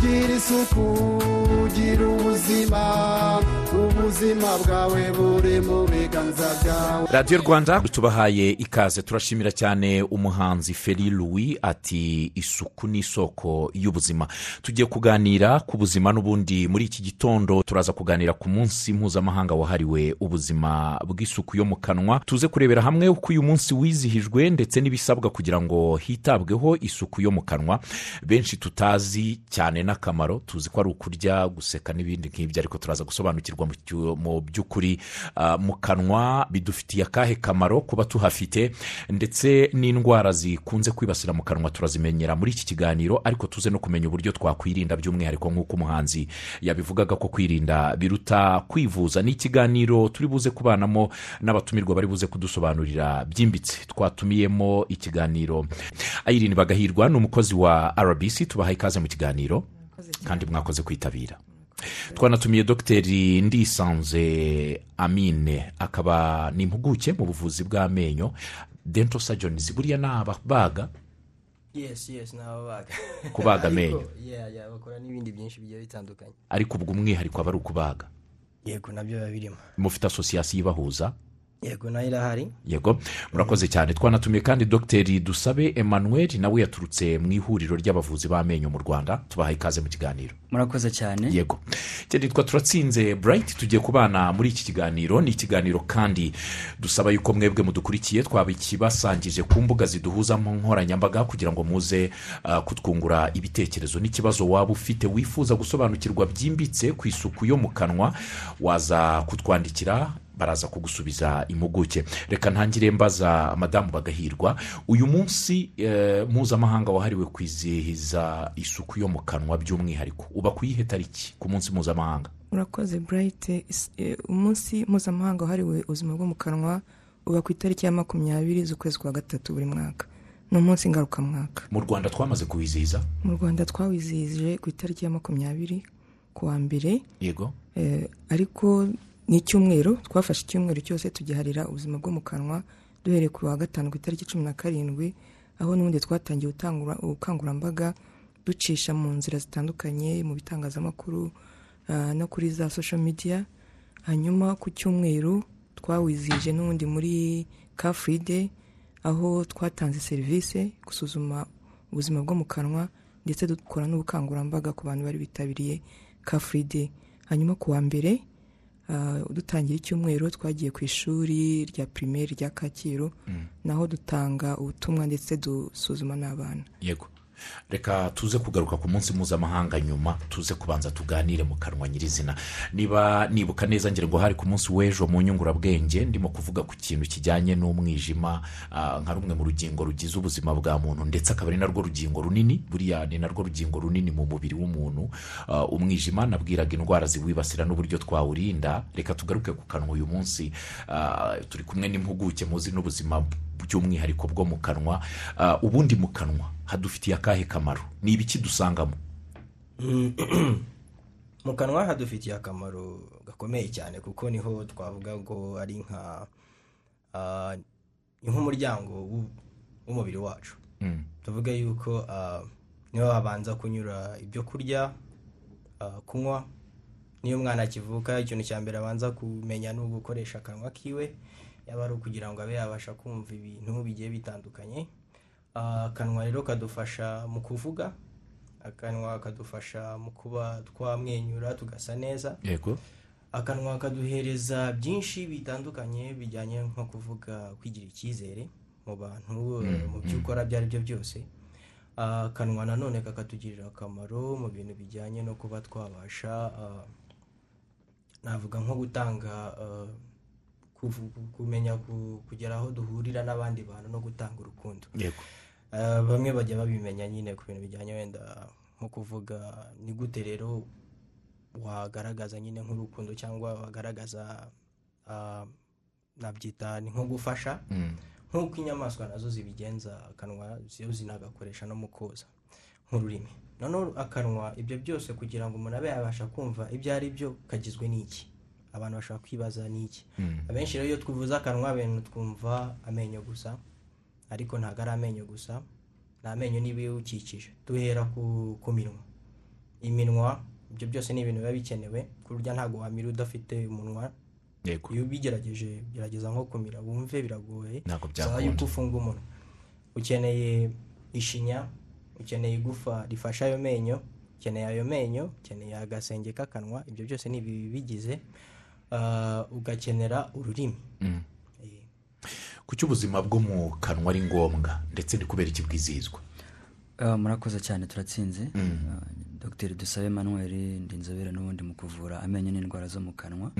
gira isuku gira ubuzima ubuzima bwawe buri mu biganza byawe. Radiyo rwanda tubahaye ikaze turashimira cyane umuhanzi feri louis ati isuku ni isoko y'ubuzima. Tugiye kuganira ku buzima n'ubundi. Muri iki gitondo turaza kuganira ku munsi mpuzamahanga wahariwe ubuzima bw'isuku yo mu kanwa. Tuze kurebera hamwe uko uyu munsi wizihijwe ndetse n'ibisabwa kugira ngo hitabweho isuku yo mu kanwa. Benshi tutazi cyane n'akamaro tuzi ko ari ukurya guseka n'ibindi nk'ibyo ariko turaza gusobanukirwa mu by'ukuri ah, mu kanwa bidufitiye akahe kamaro kuba tuhafite ndetse n'indwara zikunze kwibasira mu kanwa turazimenyera muri iki kiganiro ariko tuze no kumenya uburyo twakwirinda by'umwihariko nk'uko umuhanzi yabivugaga ko kwirinda biruta kwivuza. Ni ikiganiro turi buze kubanamo n'abatumirwa bari buze kudusobanurira byimbitse. Twatumiyemo ikiganiro. Ayirini bagahirwa ni umukozi wa rbc tubaha ikaze mu kiganiro. Kandi mwakoze kwitabira. Twanatumiye dogiteri ndisanze amine akaba ni impuguke mu buvuzi bw'amenyo. Dento sajonizi buriya ni ababaga Kubaga amenyo. bakora n'ibindi byinshi bigiye bitandukanye. Ariko ubwo umwihariko aba ari ukubaga. Yego na byo biba birimo. Mufite asosiyasiyo ibahuza? Yego na yo irahari yego murakoze cyane. Twanatumiye kandi dogiteri dusabe emmanuel nawe yaturutse mu ihuriro ry'abavuzi b'amenyo mu rwanda. Tubaha ikaze mu kiganiro. Murakoze cyane. Yego. Cyane twa turatsinze burayiti tugiye kubana muri iki kiganiro. Ni ikiganiro kandi dusaba yuko mwebwe mudukurikiye. Twaba ikibasangije ku mbuga ziduhuza mu nkoranyambaga kugira ngo muze ah, kutwungura ibitekerezo. N'ikibazo waba ufite wifuza gusobanukirwa byimbitse ku isuku yo mu kanwa waza kutwandikira baraza kugusubiza impuguke. Reka ntangire mbaza madamu bagahirwa. Uyu munsi eh, mpuzamahanga wahariwe kwizihiza isuku yo mu kanwa by'umwihariko uba ku yihe tariki ku munsi mpuzamahanga? Urakoze burayiti umunsi mpuzamahanga wahariwe ubuzima bwo mu kanwa uba ku itariki ya makumyabiri z'ukwezi kwa gatatu buri mwaka. Ni umunsi ngarukamwaka. Mu rwanda twamaze kuwizihiza? Mu rwanda twawizihije ku itariki ya makumyabiri ku wa mbere. Yego. Eh, ariko ni icyumweru twafashe icyumweru cyose tugiharira ubuzima bwo mu kanwa duhereye ku wa gatanu ku itariki cumi na karindwi aho n'ubundi twatangiye ubukangurambaga ducisha mu nzira zitandukanye mu bitangazamakuru ah, no kuri za social media. Hanyuma ku cyumweru twawizihije n'ubundi muri ka fride aho twatanze serivisi gusuzuma ubuzima bwo mu kanwa ndetse dukora n'ubukangurambaga ku bantu bari bitabiriye ka fride hanyuma ku wa mbere dutangira icyumweru twagiye ku ishuri rya pirimeri rya kacyiru naho dutanga ubutumwa ndetse dusuzuma n'abana. Yego. Reka tuze kugaruka ku munsi mpuzamahanga nyuma tuze kubanza tuganire mu kanwa nyirizina. Niba nibuka neza ngira ngo hari ku munsi w'ejo mu nyungurabwenge ndimo kuvuga ku kintu kijyanye n'umwijima ah, nka rumwe mu rugingo rugize ubuzima bwa muntu ndetse akaba ari narwo rugingo runini buriya ni narwo rugingo runini mu mubiri w'umuntu. Ah, umwijima nabwiraga indwara ziwibasira n'uburyo twawurinda. Reka tugaruke ku kanwa uyu munsi. Ah, turi kumwe n'impuguke muzi n'ubuzima by'umwihariko bwo mu kanwa Ah, ubundi mu kanwa hadufitiye akahe kamaro? Ni ibiki dusangamo? Mu kanwa hadufitiye akamaro gakomeye cyane kuko ni ho twavuga ngo ari nka ni nk'umuryango w'u- w'umubiri wacu. Mm, tuvuge yuko ah, ni ho habanza kunyura ibyo kurya kunywa. Niyo umwana akivuka ikintu cya mbere abanza kumenya ni ugukoresha akanwa kiwe. Yaba ari ukugira ngo abe yabasha kumva ibintu bigiye bitandukanye akanwa rero kadufasha mu kuvuga akanwa kadufasha mu kuba twamwenyura tugasa neza yego. akanwa kaduhereza byinshi bitandukanye bijyanye nko kuvuga kwigira icyizere mu bantu mu byo ukora ibyo ari byo byose akanwa nanone kakatugirira akamaro mu bintu bijyanye no kuba twabasha navuga nko gutanga kumenya ku- kugera aho duhurira n'abandi bantu no gutanga urukundo. Yego. Ah, bamwe bajya babimenya nyine ku bintu bijyanye wenda nko kuvuga ni gute rero wagaragaza nyine nk'urukundo cyangwa wagaragaza ah, nabyita ni nko gufasha Mm, nk'uko inyamaswa na zo zibigenza akanwa ziyo zinagakoresha no mu koza nk'ururimi. Noneho akanwa ibyo byose kugira ngo umuntu abe yabasha kumva ibyo ari byo kagizwe n'iki? Abantu bashobora kwibaza n'iki. Mm, abenshi rero iyo twivuze akanwa abantu twumva amenyo gusa ariko ntabwo ari amenyo gusa ni amenyo n'ibiwukikije duhera ku, minwa. Iminwa ibyo byose ni ibintu biba bikenewe ku buryo ntabwo wamira udafite umunwa. Iyo ubigerageje gerageza nko kumira wumve biragoye byakunda. yuko ufunga umunwa. Ukeneye ishinya ukeneye igufa rifashe ayo menyo ukeneye ayo menyo ukeneye agasenge k'akanwa ibyo byose ni ibi bigize. Ah, ugakenera ururimi. Mm. Eh, kuki ubuzima bwo mu kanwa ari ngombwa ndetse ni kubera iki bwizihizwa Ah, murakoze cyane turatsinze. Ah, dr dusabe emmanuel ndi inzobere n'ubundi mu kuvura amenyo n'indwara zo mu kanwa.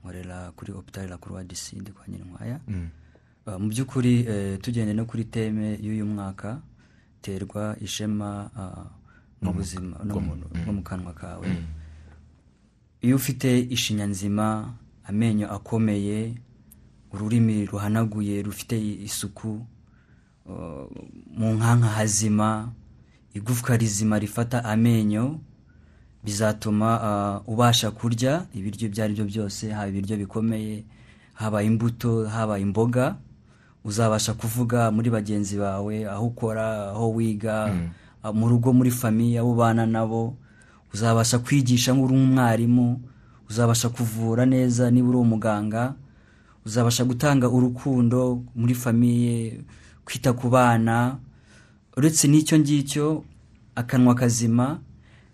Nkorera kuri hopitali la croix du sud kwa nyirinkwaya. Mu by'ukuri tugende no kuri teme y'uyu mwaka terwa ishema mu buzima no mu no mu kanwa kawe. Iyo ufite ishinya nzima amenyo akomeye ururimi ruhanaguye rufite isuku uh, mu nkanka hazima igufwa rizima rifata amenyo bizatuma uh, ubasha kurya ibiryo ibyo ari byo byose haba ibiryo bikomeye haba imbuto haba imboga uzabasha kuvuga muri bagenzi bawe aho ukora aho wiga uh, mu rugo muri famiye abo ubana nabo uzabasha kwigisha nk'uri umwarimu uzabasha kuvura neza niba uri umuganga uzabasha gutanga urukundo muri famiye kwita ku bana uretse n'icyo ngicyo akanwa kazima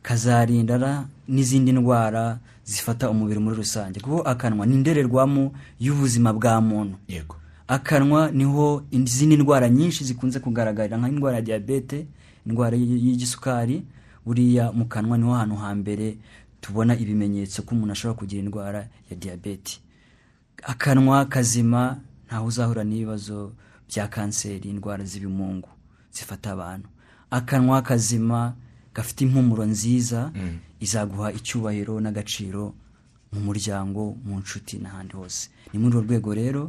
kazarinda n'izindi ndwara zifata umubiri muri rusange kuko akanwa ni indorerwamo y'ubuzima bwa muntu yego akanwa ni ho izindi ndwara nyinshi zikunze kugaragarira nk'indwara ya diyabete indwara y'igisukari buriya mu kanwa ni ho hantu hambere tubona ibimenyetso ko umuntu ashobora kugira indwara ya diyabete. Akanwa kazima ntawe uzahura n'ibibazo bya kanseri indwara z'ibimungu zifata abantu. Akanwa kazima gafite impumuro nziza izaguha icyubahiro n'agaciro mu muryango mu nshuti n'ahandi hose. Ni muri urwo rwego rero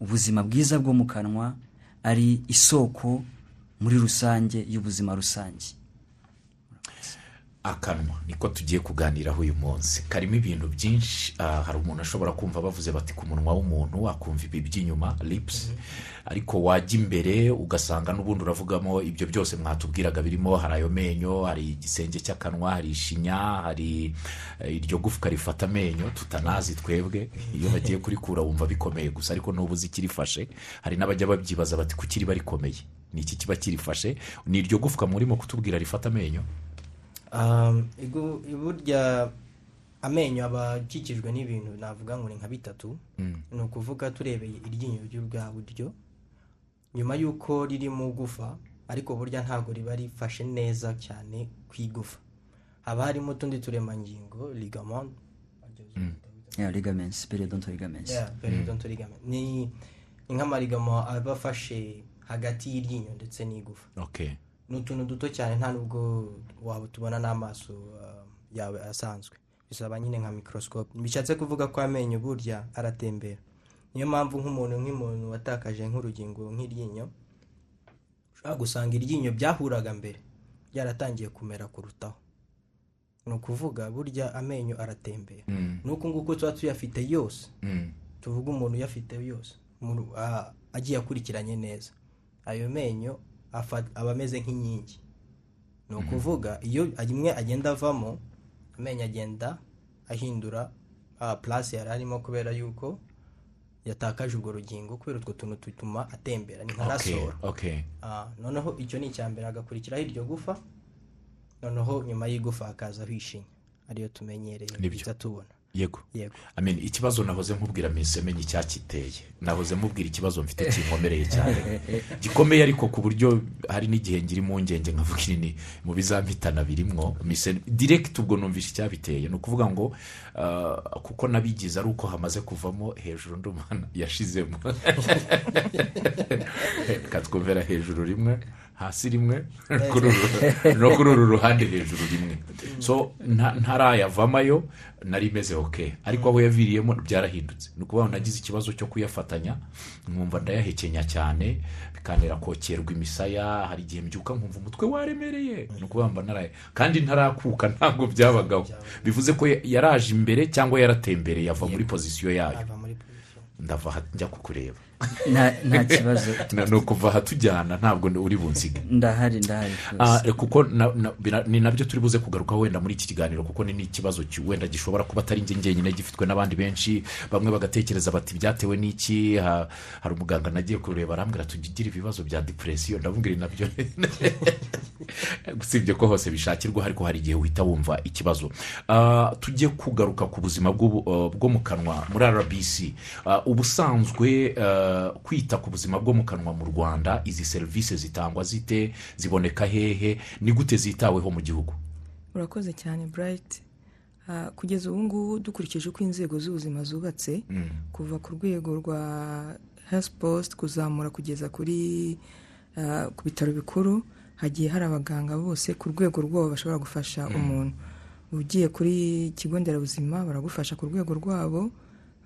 ubuzima bwiza bwo mu kanwa ari isoko muri rusange y'ubuzima rusange. Akanwa. Niko tugiye kuganiraho uyu munsi. Karimo ibintu byinshi. Ah, hari umuntu ashobora kumva bavuze bati ku munwa w'umuntu wakumva ibi by'inyuma lips. Ariko wajya imbere ugasanga n'ubundi uravugamo ibyo byose mwatubwiraga birimo. Hari ayo menyo hari igisenge cy'akanwa hari ishinya hari eh, iryo gufwa rifata amenyo. Tutanazi twebwe. Iyo bagiye kurikura wumva bikomeye gusa. Ariko n'ubu uzi ikirifashe hari n'abajya babyibaza bati kuki riba rikomeye ni iki kiba kirifashe? Ni iryo gufwa murimo kutubwira rifata amenyo? Burya amenyo aba akikijwe n'ibintu navuga ngo ni nka bitatu. Ni ukuvuga turebeye iryinyo ry'urwa buryo. Nyuma y'uko riri mu gufa ariko burya ntabwo riba rifashe neza cyane ku igufa. Haba harimo utundi turemangingo ligament. Yeah, ligaments periodontal ligaments. Yeah, periodontal ligament. ni nk'amarigamo aba afashe hagati y'iryinyo ndetse n'igufa. Okay. Ni utuntu duto cyane nta nubwo waba tubona n'amaso uh, yawe asanzwe. Bisaba nyine nka microscope. Bishatse kuvuga ko amenyo burya aratembera. Niyo mpamvu nk'umuntu nk'umuntu watakaje nk'urugingo nk'iryinyo ushobora gusanga iryinyo byahuraga mbere byaratangiye kumera kurutaho. Ni ukuvuga burya amenyo aratembera. Nuko nguko tuba tuyafite yose. Mm. tuvuga umuntu uyafite yose. Ah, agiye akurikiranye neza. Ayo menyo aba ameze nk'inkingi ni ukuvuga iyo imwe agenda avamo amenyo agenda ahindura purasi yari arimo kubera yuko yatakaje urwo rugingo kubera utwo tuntu dutuma atembera ni nka rasoro Ah, noneho icyo ni icya mbere hagakurikiraho iryo gufa noneho nyuma y'igufa hakazaho ishinya. Ariyo tumenyereye tubona. Yego. Yego. Amen ikibazo nahoze nkubwira mise menye icyakiteye nahoze mubwira ikibazo mfite kinkomereye cyane. Gikomeye ariko ku buryo hari n'igihe ngira impungenge nkavuga ini mu bizampitana birimwo mise direct ubwo numvishe icyabiteye. Ni ukuvuga ngo ah, kuko nabigize ari uko hamaze kuvamo hejuru ndumana yashizemo. Katwumvira hejuru rimwe. Hasi rimwe no kuri uru ruhande hejuru rimwe. So nta- ntarayavamayo nari imeze ok. Ariko aho yaviriyemo byarahindutse ni ukuvuga ngo nagize ikibazo cyo kuyafatanya nkumva ndayahekenya cyane bikantera kokerwa imisaya hari igihe mbyuka nkumva umutwe waremereye. Ni ukuvuga mba naraye kandi ntarakuka ntabwo byabagaho. Bivuze ko yaraje imbere cyangwa yaratembereye ava muri pozisiyo yayo. Ndava njya kukureba. Nta kibazo. Ni ukuva aha tujyana ntabwo uri bunsige ndahari ndahari. Ah, rwose kuko ni na byo turi buze kugarukaho wenda muri iki kiganiro kuko ni n'ikibazo ki- wenda gishobora kuba atari njye njyenyine gifitwe n'abandi benshi bamwe bagatekereza bati byatewe n'iki? Ha- hari umuganga nagiye kureba arambwira tugira ibibazo bya depresiyo ndamubwira na byo. Usibye ko hose bishakirwa ariko hari igihe uhita wumva ikibazo. Ah, tujye kugaruka ku buzima uh, bwo mu kanwa muri rbc Ah, ubusanzwe ah, kwita ku buzima bwo mu kanwa mu rwanda izi serivisi zitangwa zite ziboneka hehe ni gute zitaweho mu gihugu? Urakoze cyane burayiti kugeza ubu ngubu dukurikije uko inzego z'ubuzima zubatse kuva ku rwego rwa hesi posite kuzamura kugeza kuri ah, ku bitaro bikuru hagiye hari abaganga bose ku rwego rwabo bashobora gufasha umuntu. Ugiye kuri ikigo nderabuzima baragufasha ku rwego rwabo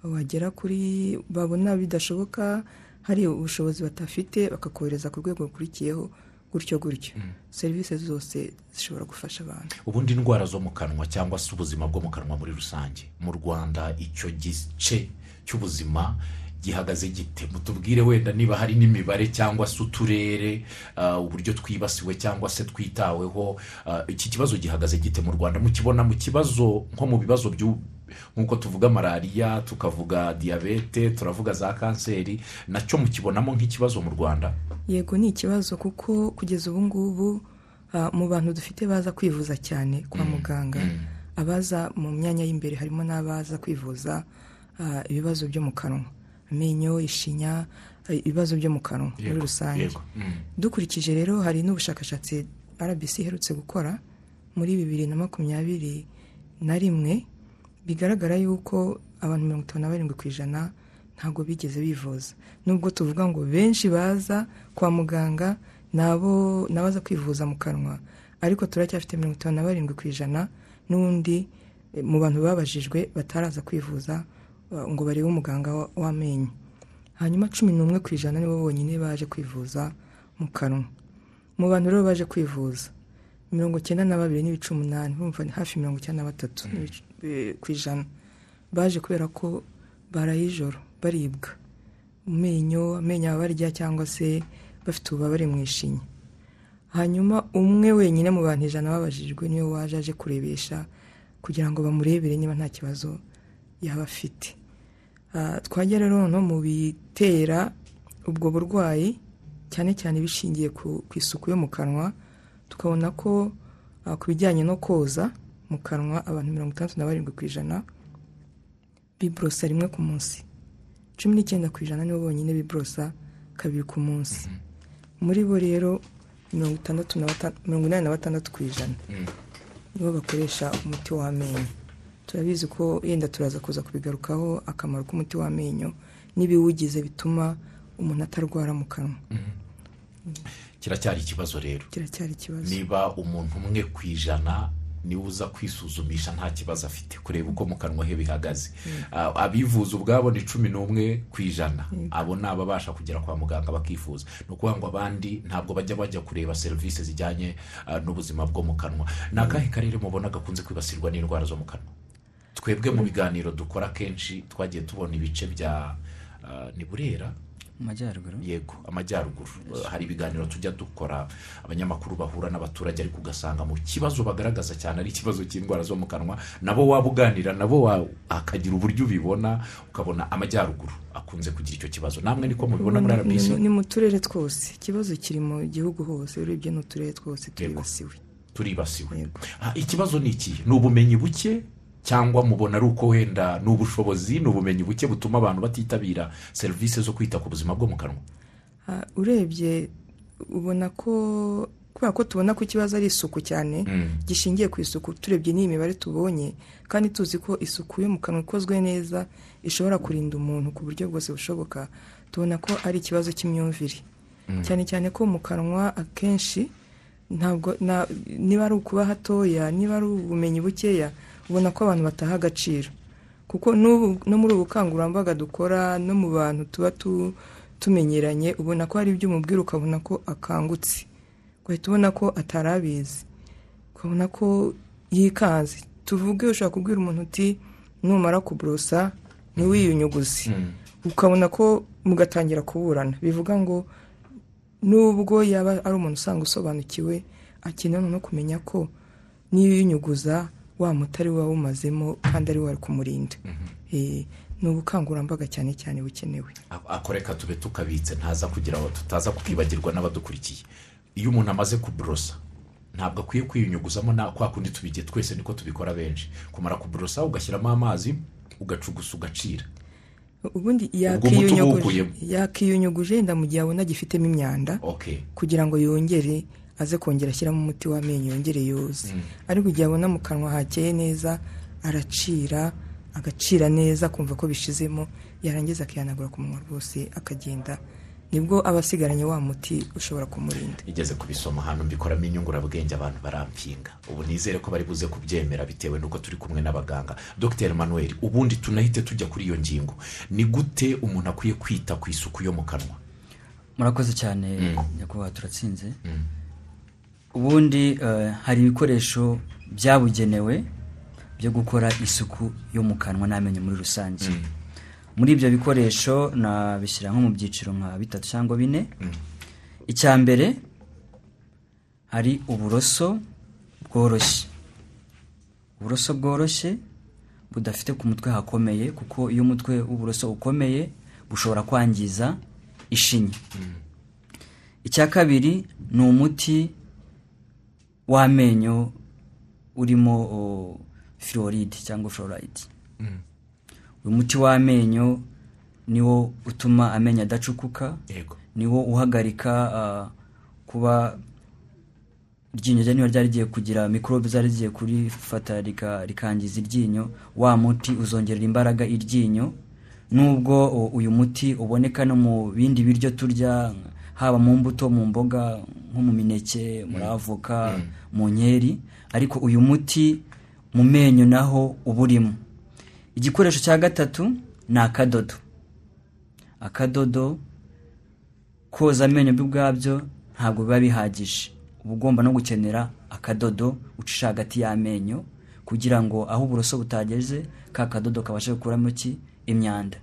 wagera kuri babona bidashoboka hari ubushobozi batafite bakakohereza ku rwego rukurikiyeho gutyo gutyo. Serivisi zose zishobora gufasha abantu. Ubundi indwara zo mu kanwa cyangwa se ubuzima bwo mu kanwa muri rusange. Mu rwanda icyo gice cy'ubuzima gihagaze gite? Mutubwire wenda niba hari n'imibare cyangwa se uturere ah, uburyo twibasiwe cyangwa se twitaweho. Ah, iki kibazo gihagaze gite mu rwanda? Mukibona mu kibazo nko mu bibazo nk'uko tuvuga malariya tukavuga diyabete turavuga za kanseri na cyo mukibonamo nk'ikibazo mu rwanda yego ni ikibazo kuko kugeza ubu ngubu ah, mu bantu dufite baza kwivuza cyane kwa muganga abaza mu myanya y'imbere harimo n'abaza kwivuza ah, ibibazo byo mu kanwa amenyo ishinya ah, ibibazo byo mu kanwa muri rusange. Mm. dukurikije rero hari n'ubushakashatsi rbc iherutse gukora muri bibiri na makumyabiri na rimwe bigaragara yuko abantu mirongo itanu na barindwi ku ijana ntabwo bigeze bivuza. Nubwo tuvuga ngo benshi baza kwa muganga nabo n'abaza kwivuza mu kanwa. Ariko turacyafite mirongo itanu na barindwi ku ijana n'undi eh, mu bantu babajijwe bataraza kwivuza uh, ngo barebe umuganga wa- w'amenyo. Hanyuma cumi n'umwe ku ijana nibo bonyine baje kwivuza mu kanwa. Mu bantu rero baje kwivuza mirongo icyenda na babiri n'ibice umunani bumva ni hafi mirongo icyenda na batatu eh, ku ijana. Baje kubera ko baraye ijoro baribwa. Mu menyo amenyo abarya cyangwa se bafite ububabare mu ishinya. Hanyuma umwe wenyine mu bantu ijana babajijwe ni we waje aje kurebesha kugira ngo bamurebere niba nta kibazo yaba afite. Ah, twajya rero noneho mu bitera ubwo burwayi cyane cyane bishingiye ku ku isuku yo mu kanwa tukabona ko ah, ku bijyanye no koza mu kanwa abantu mirongo itandatu na barindwi ku ijana biborosa rimwe ku munsi. Cumi n'icyenda ku ijana nibo bonyine biborosa kabiri ku munsi. Muri bo rero mirongo itandatu na bata- mirongo inani na batandatu ku ijana. Nibo bakoresha umuti w'amenyo. Turabizi ko yenda turaza kuza kubigarukaho akamaro k'umuti w'amenyo n'ibiwugize bituma umuntu atarwara mu kanwa. Kiracyari ikibazo rero. Kiracyari ikibazo. Niba umuntu umwe ku ijana ni we uza kwisuzumisha nta kibazo afite kureba uko mu kanwa he bihagaze. Ah, abivuza ubwabo ni cumi n'umwe ku ijana. Abo ni ababasha kugera kwa muganga bakifuza. Ni ukuvuga ngo abandi ntabwo bajya bajya kureba serivisi zijyanye ah, n'ubuzima bwo mu kanwa. Ni akahe karere mubona gakunze kwibasirwa n'indwara zo mu kanwa? Twebwe mu biganiro dukora kenshi twagiye tubona ibice bya ah, ni burera mu majyaruguru yego amajyaruguru. Uh, hari ibiganiro tujya dukora abanyamakuru bahura n'abaturage ariko ugasanga mu kibazo bagaragaza cyane ari ikibazo cy'indwara zo mu kanwa nabo waba uganira nabo hakagira uburyo ubibona ukabona amajyaruguru akunze kugira icyo kibazo. Namwe niko mubibona muri rbc ni- mu turere twose. Ikibazo kiri mu gihugu hose urebye n'uturere twose turibasiwe. Turibasiwe. Ah, ikibazo ni iki? Ni ubumenyi buke? Cyangwa mubona ari uko wenda ni ubushobozi ni ubumenyi buke butuma abantu batitabira serivisi zo kwita ku buzima bwo mu kanwa. Ah, urebye ubona ko kubera ko tubona ko ikibazo ari isuku cyane gishingiye ku isuku turebye n'iyi mibare tubonye kandi tuzi ko isuku yo mu kanwa ikozwe neza ishobora kurinda umuntu ku buryo bwose bushoboka tubona ko ari ikibazo cy'imyumvire. Cyane cyane ko mu kanwa akenshi ntabwo niba ari ukuba hatoya niba ari ubumenyi bukeya ubona ko abantu bataha agaciro. Kuko no muri ubu bukangurambaga dukora no mu bantu tuba tu- tumenyeranye ubona ko hari ibyo umubwira ukabona ko akangutse. Ugahita ubona ko atari abizi. Ukabona ko yikanze. Tuvuge ushobora kubwira umuntu uti numara kuborosa ntiwiyunyuguze. Ukabona ko mugatangira kuburana. Bivuga ngo nubwo yaba ari umuntu usanga usobanukiwe akenera no kumenya ko niyo uyinyuguza wa mutari wawumazemo kandi ari we wari kumurinda. Eh, ni ubukangurambaga cyane cyane bukenewe. A- ako reka tube tukabitse ntaza kugira ngo tutaza kukibagirwa n'abadukurikiye. Iyo umuntu amaze kuborosa ntabwo akwiye kwiyunyuguzamo kwa kundi tubigiye twese niko tubikora benshi. Kumara kuborosa ugashyiramo amazi ugacugusa ugacira. Ubundi yakiyunyuguje wenda mu gihe abona gifitemo imyanda kugira ngo yongere aze kongera ashyiramo umuti w'amenyo yongere yoze ariko igihe abona mu kanwa hakeye neza aracira agacira neza akumva ko bishizemo yarangiza akihanagura ku munwa rwose akagenda. Nibwo aba asigaranye wa muti ushobora kumurinda. Igeze kubisoma ahantu mbikoramo inyungurabwenge abantu barampinga. Ubu nizere ko bari buze kubyemera bitewe n'uko turi kumwe n'abaganga. Dr. Manuel ubundi tunahite tujya kuri iyo ngingo. Ni gute umuntu akwiye kwita ku isuku yo mu kanwa? Murakoze cyane nyakubahwa turatsinze. Ubundi eh, hari ibikoresho byabugenewe byo gukora isuku yo mu kanwa n'amenyo muri rusange. Muri ibyo bikoresho nabishyira nko mu byiciro nka bitatu cyangwa bine. Icya mbere hari uburoso bworoshye. Uburoso bworoshye budafite ku mutwe hakomeye kuko iyo umutwe w'uburoso ukomeye bushobora kwangiza ishinya. Icya kabiri ni umuti w'amenyo urimo fluoride cyangwa fluoride. Uyu muti w'amenyo niwo utuma amenyo adacukuka niwo uhagarika kuba iryinyo rya niba ryari rigiye kugira mikorobe zari rigiye kurifata rika- rikangiza iryinyo wa muti uzongerera imbaraga iryinyo. Nubwo uyu muti uboneka no mu bindi biryo turya haba mu mbuto mu mboga nko mu mineke muri avoka mu nkeri. Ariko uyu muti mu menyo naho uba urimo. Igikoresho cya gatatu ni akadodo. Akadodo koza amenyo byo ubwabyo ntabwo biba bihagije. Uba ugomba no gukenera akadodo ucisha hagati y'amenyo kugira ngo aho uburoso butageze ka kadodo kabashe gukuramo iki imyanda.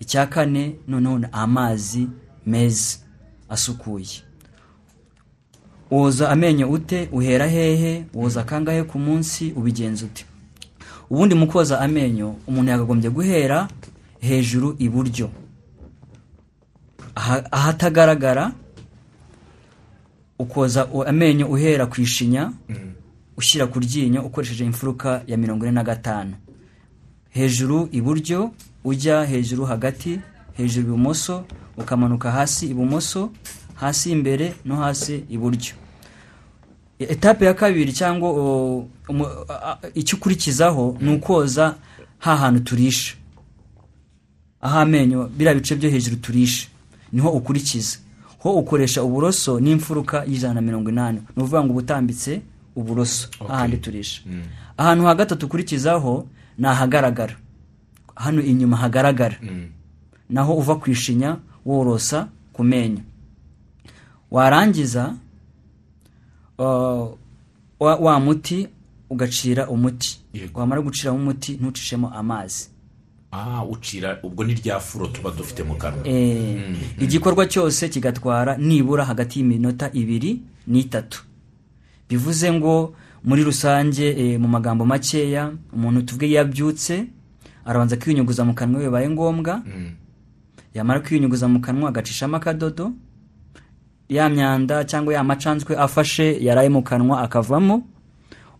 Icya kane noneho amazi meza. Asukuye. Woza amenyo ute? Uhera hehe? Woza kangahe ku munsi? Ubigenza ute? Ubundi mu koza amenyo umuntu yakagombye guhera hejuru iburyo. Aha- ahatagaragara ukoza amenyo uhera ku ishinya ushyira ku ryinyo ukoresheje imfuruka ya mirongo ine na gatanu. Hejuru iburyo ujya hejuru hagati hejuru ibumoso ukamanuka hasi ibumoso hasi imbere no hasi iburyo. Etape ya kabiri cyangwa icyo ukurikizaho ni ukoza ha hantu turisha. Aho amenyo biriya bice byo hejuru turisha. Niho ukurikiza. Ho ukoresha uburoso n'imfuruka y'ijana na mirongo inani. Ni ukuvuga ngo uba utambitse uburoso hahandi turisha. Ahantu ha gatatu ukurikizaho ni ahagaragara. Hano inyuma hagaragara. Naho uva ku ishinya worosa ku menyo warangiza uh, wa, muti ugacira umuti. Wamara guciramo umuti ntucishemo amazi. Ah ucira ubwo ni rya furo tuba dufite mu kanwa. Eh, igikorwa cyose kigatwara nibura hagati y'iminota ibiri n'itatu. Bivuze ngo muri rusange eh, mu magambo makeya umuntu tuvuge iyo abyutse arabanza kwiyunyuguza mu kanwa bibaye ngombwa. Yamara kwiyunyuguza mu kanwa agacishamo akadodo ya myanda cyangwa ya macanzwe afashe yaraye mu kanwa akavamo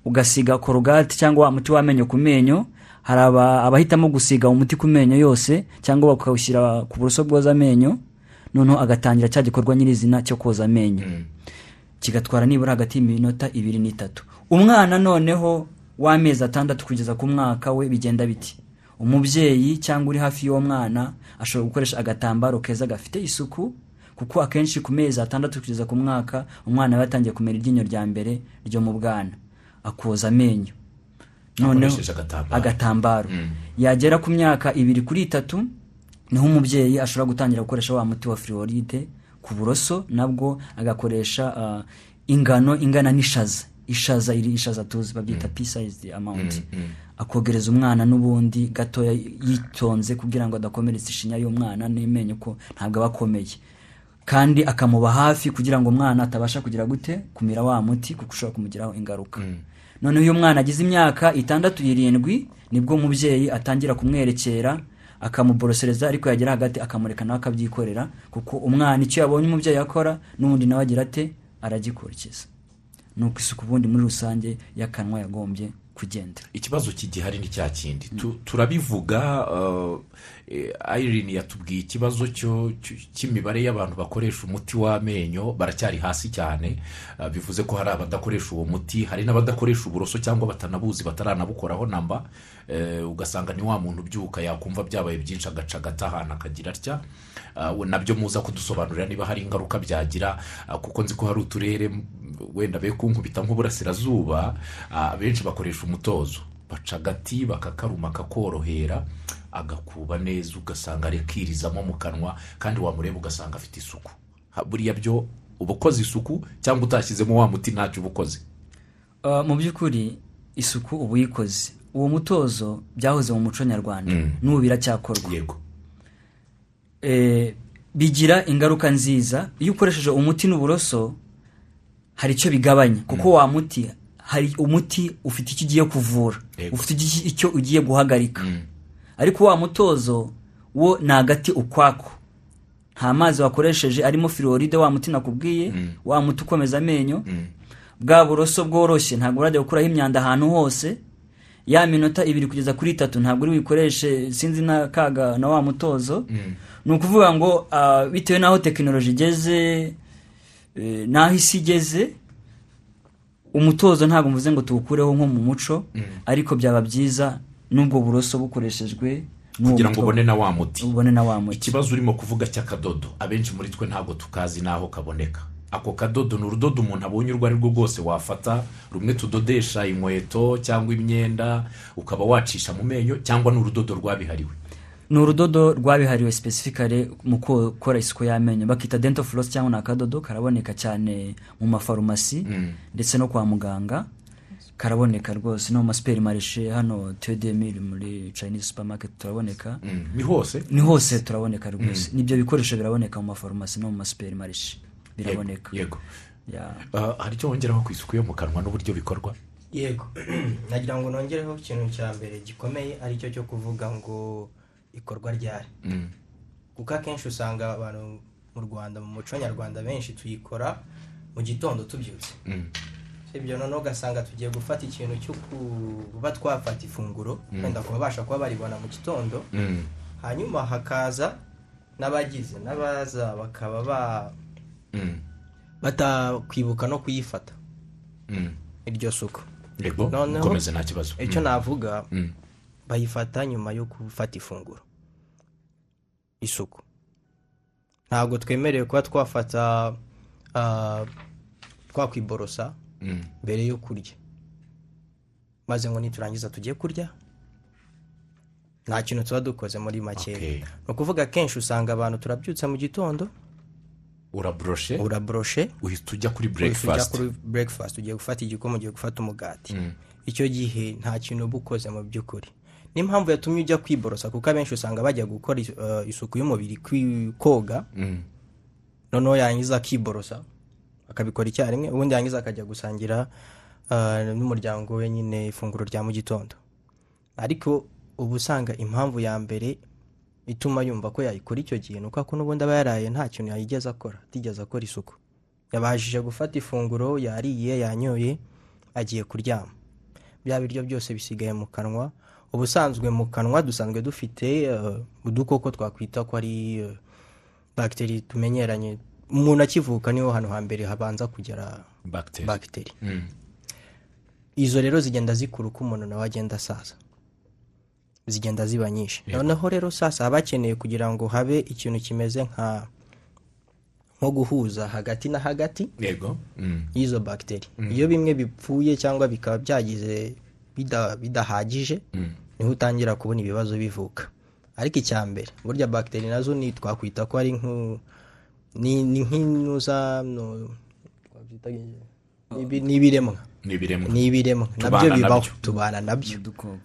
ugasiga korogati cyangwa wa muti w'amenyo ku menyo hari aba- abahitamo gusiga umuti ku menyo yose cyangwa bakawushyira ku buroso bwoza amenyo noneho agatangira cya gikorwa nyirizina cyo koza amenyo. Kigatwara nibura hagati y'iminota ibiri n'itatu. Umwana noneho w'amezi atandatu kugeza ku mwaka we bigenda biti? Umubyeyi cyangwa uri hafi y'uwo mwana ashobora gukoresha agatambaro keza gafite isuku kuko akenshi ku mezi atandatu kugeza ku mwaka umwana aba yatangiye kumera iryinyo rya mbere ryo mu bwana. Akoza amenyo. Akoresheje agatambaro. agatambaro. Yagera ku myaka ibiri kuri itatu ni ho umubyeyi ashobora gutangira gukoresha wa muti wa fluoride ku buroso nabwo agakoresha ah, ingano ingana n'ishaza. Ishaza iri ishaza tuzi babyita pea sized amount. Akogereza umwana n'ubundi gatoya yitonze kugira ngo adakomeretsa ishinya y'umwana n'amenyo ko ntabwo aba akomeye. Kandi akamuba hafi kugira ngo umwana atabasha kugira gute kumira wa muti kuko ushobora kumugiraho ingaruka. Noneho iyo umwana agize imyaka itandatu irindwi ni bwo umubyeyi atangira kumwerekera akamuborosereza ariko yagera hagati akamureka nawe akabyikorera kuko umwana icyo yabonye umubyeyi akora n'ubundi nawe agira ate aragikurikiza uko isuku ubundi muri rusange y'akanwa yagombye kugendera ikibazo kigihari ni cya kindi. Tu- turabivuga uh, eh, yatubwiye ikibazo cy'imibare y'abantu bakoresha umuti w'amenyo baracyari hasi cyane Uh, bivuze ko hari abadakoresha uwo muti hari n'abadakoresha uburoso cyangwa batanabuzi bataranabukoraho namba Eh, ugasanga ni wa muntu ubyuka yakumva byabaye byinshi agaca agata ahantu akagira atya. Uh, na byo muza kudusobanurira niba hari ingaruka byagira uh, kuko nzi ko hari uturere wenda be kunkubita nk'uburasirazuba uh, benshi bakoresha umutozo. Baca agati bakakaruma kakorohera agakuba neza ugasanga arekirizamo mu kanwa kandi wamureba ugasanga afite isuku. Buriya byo uba ukoze isuku cyangwa utashyizemo wa muti ntacyo uba ukoze? Uh, mu by'ukuri isuku uba uyikoze. Uwo mutozo byahoze mu muco nyarwanda. N'ubu biracyakorwa. Yego. Eh, bigira ingaruka nziza. Iyo ukoresheje umuti n'uburoso hari icyo bigabanya. Kuko wa muti hari umuti ufite icyo ugiye kuvura. Ufite icyo ugiye guhagarika. Ariko wa mutozo wo ni agati ukwako. Nta mazi wakoresheje arimo fluoride wa muti nakubwiye wa muti ukomeza amenyo. Bwa buroso bworoshye ntabwo urajya gukuraho imyanda ahantu hose. Ya minota ibiri kugeza kuri itatu ntabwo uri buyikoreshe sinzi n'akaga na wa mutozo. Ni ukuvuga ngo ah, bitewe n'aho tekinoloji igeze n'aho isi igeze umutozo ntabwo mvuze ngo tuwukureho nko mu muco ariko byaba byiza n'ubwo buroso bukoreshejwe kugira ngo ubone na wa muti. Ubone na wa muti. Ikibazo urimo kuvuga cy'akadodo abenshi muri twe ntabwo tukazi n'aho kaboneka. Ako kadodo ni urudodo umuntu abonye urwo ari rwo rwose wafata rumwe tudodesha inkweto cyangwa imyenda ukaba wacisha mu menyo cyangwa ni urudodo rwabihariwe. Ni urudodo rwabihariwe specifically mu gukora isuku y'amenyo. Bakita dental floss cyangwa ni akadodo karaboneka cyane mu mafarumasi ndetse no kwa muganga. Karaboneka rwose. No mu masuperi marishe hano tedemiri muri chinese supermarket turaboneka. Mm, ni hose? Ni hose turaboneka rwose. N'ibyo bikoresho biraboneka mu mafarumasi no mu masuperi marishe biraboneka. Yego. Ya. Ah, hari icyo wongeraho ku isuku yo mu kanwa n'uburyo bikorwa? Yego. Nagira ngo nongereho ikintu cya mbere gikomeye ari cyo cyo kuvuga ngo ikorwa ryari? Mm, kuko akenshi usanga abantu mu rwanda mu muco nyarwanda benshi tuyikora mu gitondo tubyutse. Mm, ibyo noneho ugasanga tugiye gufata ikintu cyo kuba twafata ifunguro wenda kuba babasha kuba baribona mu gitondo mm, hanyuma hakaza n'abagize n'abaza bakaba ba mm, batakwibuka no kuyifata. Mm. iryo suku. Yego Noneho- icyo navuga Mm, bayifata nyuma yo gufata ifunguro. Isuku. Ntabwo twemerewe kuba twafata twakwiborosa mm, mbere yo kurya. Maze ngo niturangiza tujye kurya nta kintu tuba dukoze muri Okay. ni ukuvuga akenshi usanga abantu turabyutsa mu gitondo. Uraboroshe uraboroshe uhita ujya kuri breakfast. ugiye gufata igikoma ugiye gufata umugati. Icyo gihe nta kintu uba ukoze mu by'ukuri. N'impamvu yatumye ujya kwiborosa kuko abenshi usanga bajya gukora eh, isuku y'umubiri koga. Mm, noneho yangiza akiborosa akabikora icyarimwe ubundi yangiza akajya gusangira eh, n'umuryango we nyine ifunguro rya mu gitondo. Ariko uba usanga impamvu ya mbere ituma yumva ko yayikora icyo gihe ni uko ako n'ubundi aba yaraye nta kintu yayigeze akora atigeze akora isuku. Yabashije gufata ifunguro yariye yanyoye agiye kuryama. Bya biryo byose bisigaye mu kanwa ubusanzwe mu kanwa dusanzwe dufite eh, udukoko twakwita ko ari eh, bagiteri tumenyeranye. Umuntu akivuka ni ho hantu hambere habanza kugera bagiteri Mm, izo rero zigenda zikura uko umuntu nawe agenda asaza. Zigenda ziba nyinshi. Noneho rero sasa haba hakeneye kugira ngo habe ikintu kimeze nka nko guhuza hagati na hagati y'izo bagiteri iyo bimwe bipfuye cyangwa bikaba byagize bidahagije mm, ni ho utangira kubona ibibazo bivuka. Ariko icya mbere burya bagiteri na zo ni twakwita ko ari nk'inuza ni ibiremwa ni ibiremwa ni ibiremwa Tubana na byo. Bibaho tubana na byo.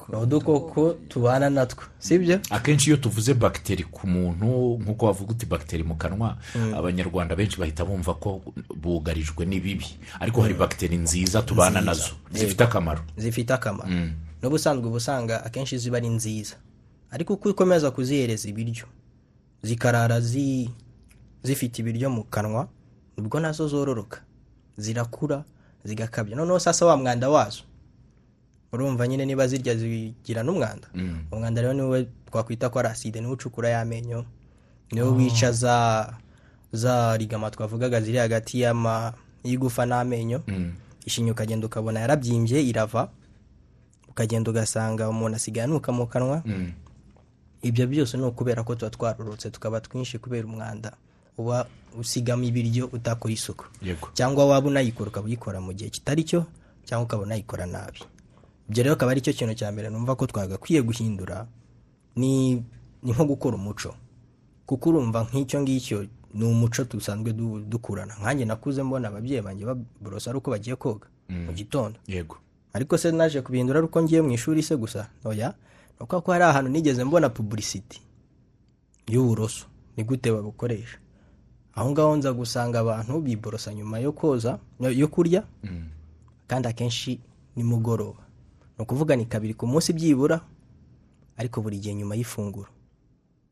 Ni udukoko tubana natwo. Sibyo? Akenshi iyo tuvuze bagiteri ku muntu nk'uko wavuga uti bagiteri mu kanwa abanyarwanda benshi bahita bumva ko bugarijwe n'ibibi. Ariko hari bagiteri nziza tubana na zo. Zifite akamaro. Zifite akamaro. N'ubusanzwe uba usanga akenshi ziba ari nziza. Ariko uko ukomeza kuzihereza ibiryo zikarara zi- zifite ibiryo mu kanwa ni bwo na zo zororoka. Zirakura zigakabya. Noneho sasa wa mwanda wazo urumva nyine niba zirya zigira n'umwanda. Umwanda rero ni we twakwita ko ari aside ni we ucukura y'amenyo ni we wica za za rigama twavugaga ziri hagati y'ama y'igufa n'amenyo. Ishinya ukagenda ukabona yarabyimbye irava ukagenda ugasanga umuntu asigaye anuka mu kanwa. Ibyo byose ni ukubera ko tuba twarorotse tukaba twinshi kubera umwanda. Uba usigamo ibiryo udakora isuku. Cyangwa waba unayikora ukaba uyikora mu gihe kitari cyo cyangwa ukaba unayikora nabi. Ibyo rero akaba ari cyo kintu cya mbere numva ko twagakwiye guhindura ni nko gukora umuco. Kuko urumva nk'icyo ngicyo ni umuco dusanzwe du- dukurana. Nkanjye nakuze mbona ababyeyi banjye baborosa ari uko bagiye koga mu gitondo. Yego. Ariko se naje kubihindura ari uko ngiye mu ishuri se gusa? Oya. Ni uko hari ahantu nigeze mbona pubulisiti y'uburoso. Ni gute babukoresha? Aho ngaho nza gusanga abantu biborosa nyuma yo koza yo kurya kandi akenshi nimugoroba. Ni ukuvuga ni kabiri ku munsi byibura ariko buri gihe nyuma y'ifunguro.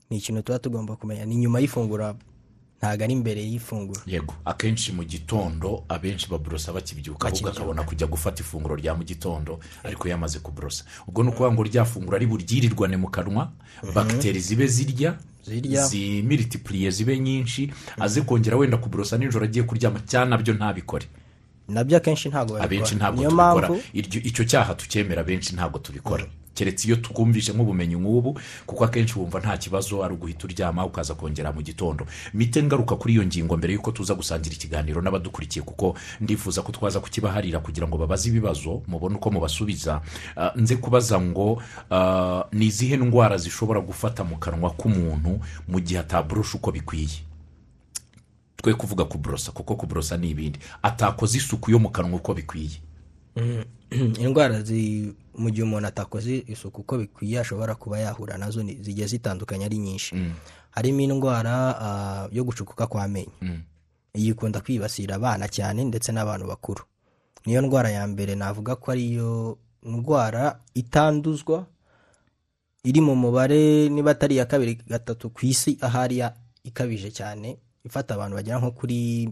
Ni ikintu tuba tugomba kumenya ni nyuma y'ifunguro ntabwo ari imbere y'ifunguro. Yego akenshi mu gitondo abenshi baborosa bakibyuka ahubwo akabona kujya gufata ifunguro rya mu gitondo ariko yamaze kuborosa ubwo ni ukuvuga ngo rya funguro ari buryirirwane mu kanwa bagiteri zibe zirya zimiritipuriye zibe nyinshi aze kongera wenda kuborosa nijoro agiye kuryama cyangwa na byo ntabikore. Nabyo akenshi ntabwo babikora. Abenshi ntabwo tubikora. Icyo cyaha tukemera abenshi ntabwo tubikora. Keretse iyo twumvise nk'ubumenyi nk'ubu kuko akenshi wumva nta kibazo ari uguhita uryama ukaza kongera mu gitondo. Mite ngaruka kuri iyo ngingo mbere y'uko tuza gusangira ikiganiro n'abadukurikiye kuko ndifuza ko twaza kukibaharira kugira ngo babaze ibibazo mubone uko mubasubiza. Ah, nze kubaza ngo ah, ni izihe ndwara zishobora gufata mu kanwa k'umuntu mu gihe ataburusha uko bikwiye? Twe kuvuga kuborosa kuko kuborosa ni ibindi. Atakoze isuku yo mu kanwa uko bikwiye. indwara zi mu gihe umuntu atakoze isuku uko bikwiye ashobora kuba yahura na zo zigiye zitandukanye ari nyinshi. Harimo indwara ah, yo gucukuka kw'amenyo. Iyi ikunda kwibasira abana cyane ndetse n'abantu bakuru. Niyo ndwara ya mbere navuga ko ariyo ndwara itanduzwa iri mu mubare niba atari iya kabiri gatatu ku isi ahari ikabije cyane ifata abantu bagera nko kuri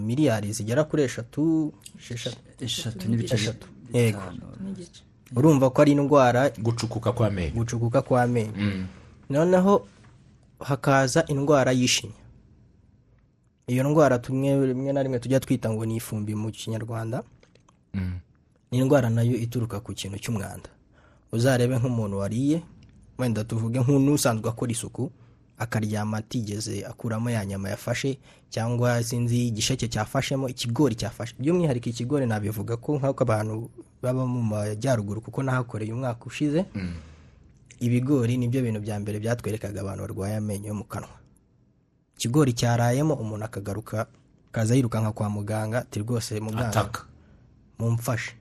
miliyari zigera kuri eshatu eshatu n'ibice Eshatu. Yego. urumva ko ari indwara gucukuka kw'amenyo gucukuka kw'amenyo noneho hakaza indwara y'ishinya. Iyo ndwara tumwe rimwe na rimwe tujya twita ngo ni ifumbi mu kinyarwanda. Ni indwara na yo ituruka ku kintu cy'umwanda. Uzarebe nk'umuntu wariye wenda tuvuge nk'usanzwe akora isuku akaryama atigeze akuramo ya nyama yafashe cyangwa sinzi igisheke cyafashemo ikigori cyafashe. By'umwihariko ikigori nabivuga ko nk'uko abantu baba mu majyaruguru kuko nahakoreye umwaka ushize ibigori ni byo bintu bya mbere byatwerekaga abantu barwaye amenyo yo mu kanwa. Ikigori cyarayemo umuntu akagaruka akaza yirukanka kwa muganga ati rwose muganga mumfashe.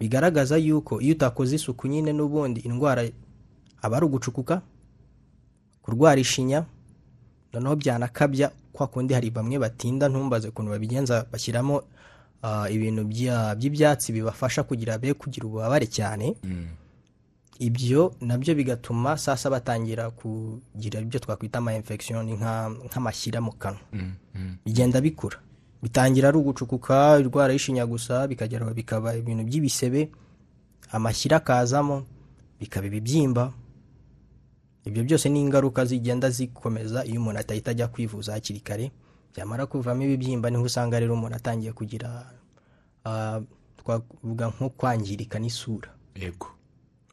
Bigaragaza yuko iyo utakoze isuku nyine n'ubundi indwara aba ari ugucukuka kurwara ishinya noneho byanakabya kwa kundi hari bamwe batinda ntumbaze ukuntu babigenza bashyiramo ibintu bya- by'ibyatsi bibafasha kugira be kugira ububabare cyane. Ibyo na byo bigatuma sasa batangira kugira ibyo twakwita ama infection nka- nk'amashyira mu kanwa. Bigenda bikura. Bitangira ari ugucukuka indwara y'ishinya gusa bikagera bikaba ibintu by'ibisebe amashyira akazamo bikaba ibibyimba ibyo byose ni ingaruka zigenda zikomeza iyo umuntu atahita ajya kwivuza hakiri kare byamara kuvamo ibibyimba ni ho usanga rero umuntu atangiye kugira ah, twavuga nko kwangirika n'isura. Yego.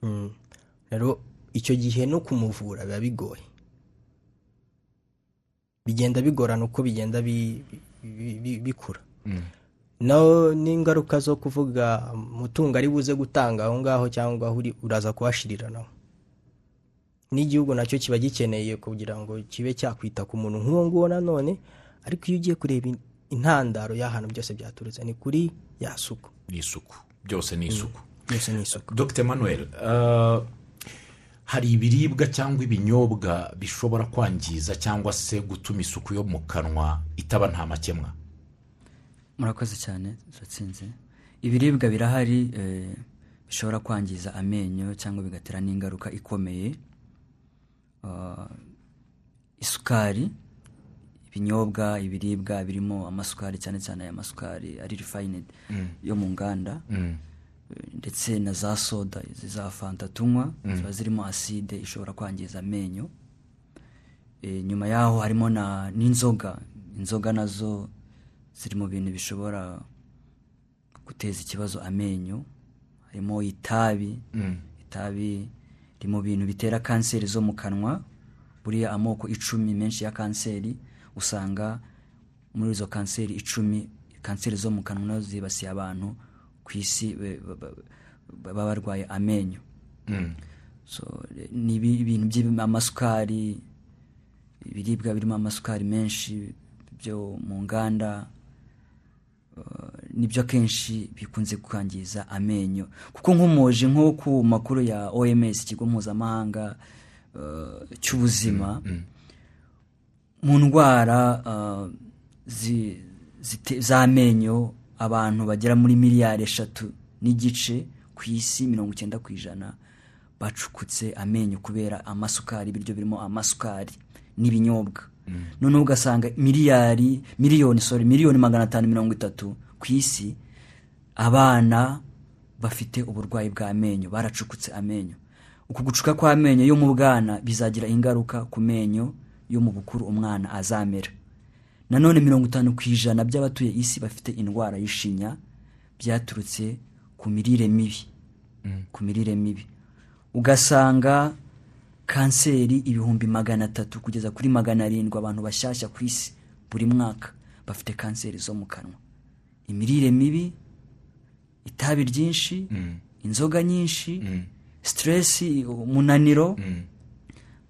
Mm. rero icyo gihe no kumuvura biba bigoye. Bigenda bigorana uko bigenda bi- bi- bi- bikura. No n'ingaruka zo kuvuga umutungo ari buze gutanga aho ngaho cyangwa uraza kuhashirira naho. N'igihugu na cyo kiba gikeneye kugira ngo kibe cyakwita ku muntu nk'uwo nguwo nanone ariko iyo ugiye kureba in- intandaro y'ahantu byose byaturutse ni kuri ya suku. Ni isuku byose ni isuku byose ni isuku dr. Manuel uh, hari ibiribwa cyangwa ibinyobwa bishobora kwangiza cyangwa se gutuma isuku yo mu kanwa itaba nta makemwa? Murakoze cyane turatsinze ibiribwa birahari eh, bishobora kwangiza amenyo cyangwa bigatera n'ingaruka ikomeye. Isukari ibinyobwa ibiribwa birimo amasukari cyane cyane aya masukari ari refined yo mu nganda. Eh, ndetse na za soda izi za fanta tunywa ziba zirimo aside ishobora kwangiza amenyo. Eh, nyuma yaho harimo na n'inzoga. Inzoga na zo ziri mu bintu bishobora guteza ikibazo amenyo. Harimo itabi. Itabi riri mu bintu bitera kanseri zo mu kanwa buriya amoko icumi menshi ya kanseri usanga muri izo kanseri icumi kanseri zo mu kanwa na zo zibasiye abantu ku isi baba barwaye amenyo. So ni ibi- ibintu by'amasukari ibiribwa birimo amasukari menshi byo mu nganda ni byo akenshi bikunze kwangiza amenyo. Kuko nk'umuji nko ku makuru ya oms ikigo mpuzamahanga eh, cy'ubuzima mu ndwara eh, z'amenyo abantu bagera muri miliyari eshatu n'igice ku isi mirongo icyenda ku ijana bacukutse amenyo kubera amasukari ibiryo birimo amasukari n'ibinyobwa. Noneho ugasanga miliyari miliyoni sorry miliyoni magana atanu mirongo itatu ku isi abana bafite uburwayi bw'amenyo baracukutse amenyo. Uku gucuka kw'amenyo yo mu bwana bizagira ingaruka ku menyo yo mu bukuru umwana azamera. Nanone mirongo itanu ku ijana by'abatuye isi bafite indwara y'ishinya byaturutse ku mirire mibi. Ku mirire mibi. Ugasanga kanseri ibihumbi magana atatu kugeza kuri magana arindwi abantu bashyashya ku isi buri mwaka bafite kanseri zo mu kanwa. Imirire mibi itabi ryinshi inzoga nyinshi siteresi umunaniro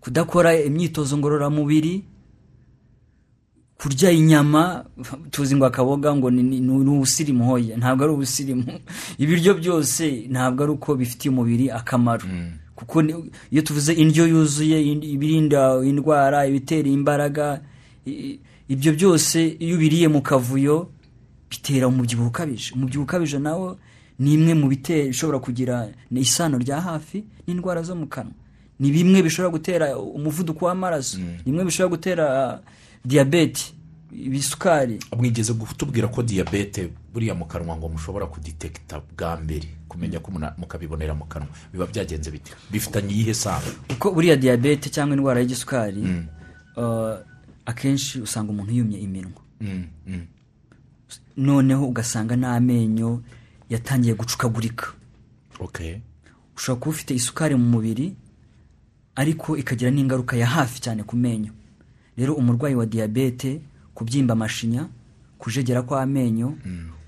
kudakora imyitozo ngororamubiri kurya inyama tuzi ngo akaboga ngo ni ni- ni ubusirimu hoya ntabwo ari ubusirimu. Ibiryo byose ntabwo ari uko bifitiye umubiri akamaro. Kuko iyo tuvuze indyo yuzuye in- ibirinda indwara ibitera imbaraga ibyo byose iyo ubiriye mu kavuyo bitera umubyibuho ukabije. Umubyibuho ukabije nawo ni imwe mu bitera ishobora kugira isano rya hafi n'indwara zo mu kanwa. Ni bimwe bishobora gutera umuvuduko w'amaraso ni bimwe bishobora gutera diyabete ibisukari. Mwigeze kutubwira ko diyabete buriya mu kanwa ngo mushobora kuditekita bwa mbere kumenya ko mukabibonera mu kanwa. Biba byagenze bite? Bifitanye iyihe sano? Kuko buriya diyabete cyangwa indwara y'igisukari uh, akenshi usanga umuntu yumye iminwa. Mm, mm. noneho ugasanga n'amenyo yatangiye gucukagurika. Okay ushobora kuba ufite isukari mu mubiri ariko ikagira n'ingaruka ya hafi cyane ku menyo. Rero umurwayi wa diyabete kubyimba amashinya kujegera kw'amenyo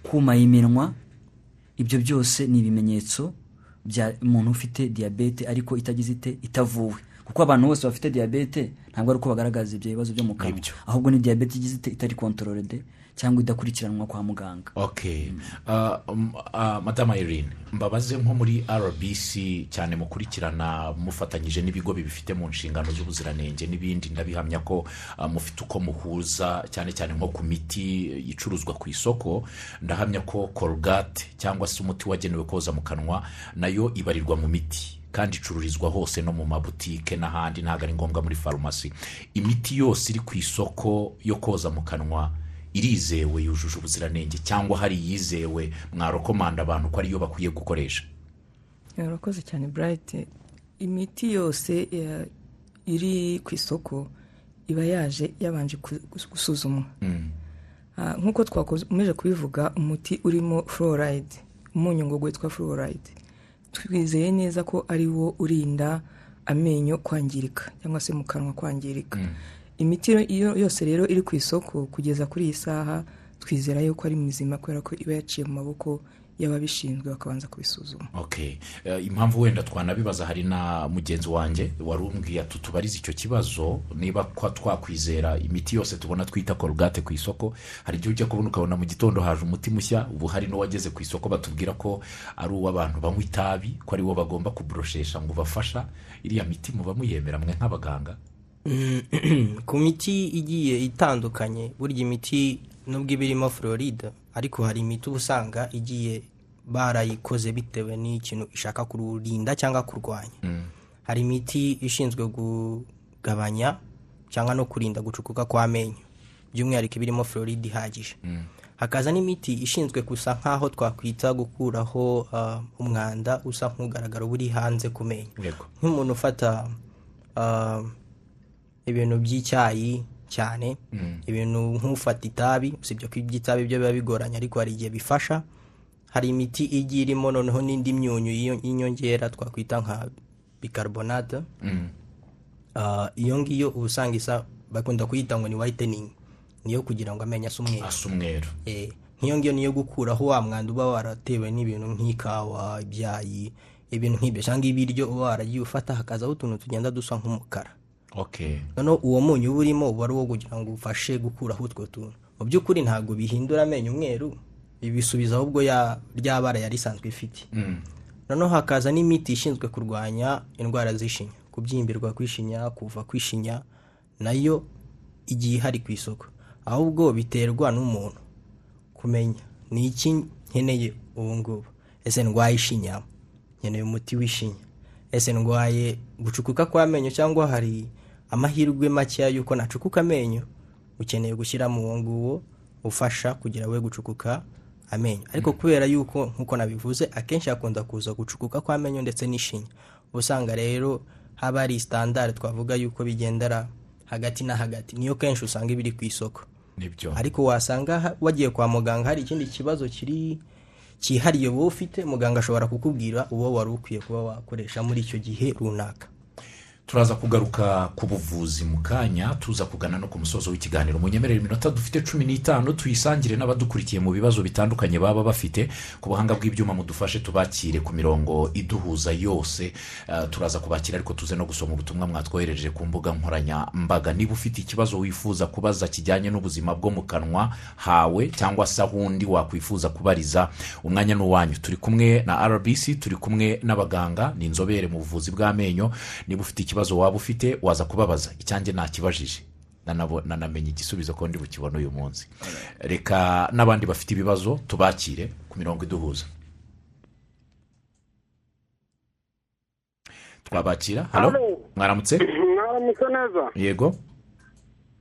kuma iminwa ibyo byose ni ibimenyetso bya umuntu ufite diyabete ariko itagize ite itavuwe. Kuko abantu bose bafite diyabete ntabwo ari uko bagaragaza ibyo bibazo byo mu kanwa. Ahubwo ni diyabete igize ite itari kontororede cyangwa idakurikiranwa kwa muganga. Uh, um, uh, madama irene mbabaze nko muri rbc cyane mukurikirana mufatanyije n'ibigo bibifite mu nshingano z'ubuziranenge n'ibindi. Ndabihamya ko uh, mufite uko muhuza cyane cyane nko ku miti icuruzwa ku isoko. Ndahamya ko colgate cyangwa se umuti wagenewe koza mu kanwa na yo ibarirwa mu miti kandi icururizwa hose no mu mabutike n'ahandi ntabwo ari ngombwa muri farumasi imiti yose iri ku isoko yo koza mu kanwa irizewe yujuje ubuziranenge cyangwa hari iyizewe mwarokomanda abantu ko ariyo bakwiye gukoresha. Urakoze cyane burayiti imiti yose eh, iri ku isoko iba yaje yabanje gusuzumwa. Ah, nk'uko twakomeje kubivuga umuti urimo fluoride umunyu ngo witwa fluoride. Twizeye neza ko ari wo urinda amenyo kwangirika cyangwa se mu kanwa kwangirika. Imiti yose rero iri ku isoko kugeza kuri iyi saha twizera yuko ari mizima kubera ko iba yaciye mu maboko y'ababishinzwe bakabanza kubisuzuma. Eh, impamvu wenda twanabibaza hari na mugenzi wanjye wari umbwiye tubarize icyo kibazo niba twakwizera imiti yose tubona twita korugate ku isoko. Hari igihe ujya kubona ukabona mu gitondo haje umuti mushya ubu hari n'uwageze ku isoko batubwira ko ari uw'abantu banywa itabi ko ari wo bagomba kuboroshesha ngo ubafasha. Iriya miti muba muyemera mwe nk'abaganga. Ku miti igiye itandukanye burya imiti nubwo iba irimo floride ariko hari imiti uba usanga igiye barayikoze bitewe n'ikintu ishaka kururinda cyangwa kurwanya. Hari imiti ishinzwe kugabanya cyangwa no kurinda gucukuka kw'amenyo. By'umwihariko iba irimo floride ihagije. Hakaza n'imiti ishinzwe gusa nk'aho twakwita gukuraho ah, umwanda usa nk'ugaragara uba uri hanze ku menyo. Nk'umuntu ufata ah, ibintu by'icyayi cyane ibintu nk'ufata itabi usibye ko iby'itabi byo biba bigoranye ariko hari igihe bifasha. Hari imiti igiye irimo noneho n'indi myunyu y'inyongera twakwita nka bicarbonate. Ah, iyo ngiyo uba usanga isa bakunda kuyita ngo ni whitening niyo kugira ngo amenyo asa umweru. Eh, nk'iyo ngiyo niyo gukuraho wa mwanda uba waratewe n'ibintu nk'ikawa ibyayi ibintu nk'ibyo. Cyangwa ibiryo uba waragiye ufata hakazaho utuntu tugenda dusa nk'umukara. Noneho uwo munyu uba urimo uba ari uwo kugira ngo ufashe gukuraho utwo tuntu. Mu by'ukuri ntabwo bihindura amenyo umweru bibisubiza ahubwo ya rya bara yari isanzwe ifite. Noneho hakaza n'imiti ishinzwe kurwanya indwara z'ishinya kubyimbirwa kw'ishinya kuva kw'ishinya na yo igiye ihari ku isoko. Ahubwo biterwa n'umuntu kumenya ni iki nkeneye ubu ngubu. Ese ndwaye ishinya? Nkeneye umuti w'ishinya. Ese ndwaye gucukuka kw'amenyo cyangwa hari amahirwe makeya y'uko nacukuka amenyo ukeneye gushyiramo uwo nguwo ufasha kugira we gucukuka amenyo. Ariko kubera yuko nk'uko nabivuze akenshi hakunda kuza gucukuka kw'amenyo ndetse n'ishinya. Uba usanga rero haba hari sitandari twavuga yuko bigendera hagati na hagati. Niyo kenshi usanga ibiri ku isoko. Nibyo. Ariko wasanga wagiye kwa muganga hari ikindi kibazo kiri cyihariye wowe ufite muganga ashobora kukubwira uwo wari ukwiye kuba wakoresha muri icyo gihe runaka. Turaza kugaruka ku buvuzi mu kanya tuza kugana no ku musozo w'ikiganiro. Munyemerere iminota dufite cumi n'itanu tuyisangire n'abadukurikiye mu bibazo bitandukanye baba bafite ku buhanga bw'ibyuma mudufashe tubakire ku mirongo iduhuza yose. Eh, turaza kubakira ariko tuze no gusoma ubutumwa mwatwohereje ku mbuga nkoranyambaga. Niba ufite ikibazo wifuza kubaza kijyanye n'ubuzima bwo mu kanwa hawe cyangwa se ahundi wakwifuza kubariza umwanya ni uwanyu. Turi kumwe na rbc turi kumwe n'abaganga ni inzobere mu buvuzi bw'amenyo. Niba ufite ikibazo waba ufite waza kubabaza. Icyanjye nakibajije. Nanabo- nanamenye igisubizo ko ndi bukibone uyu munsi. Reka n'abandi bafite ibibazo tubakire ku mirongo iduhuza. Twabakira. Halo. mwaramutse? Mwaramutse neza? Yego.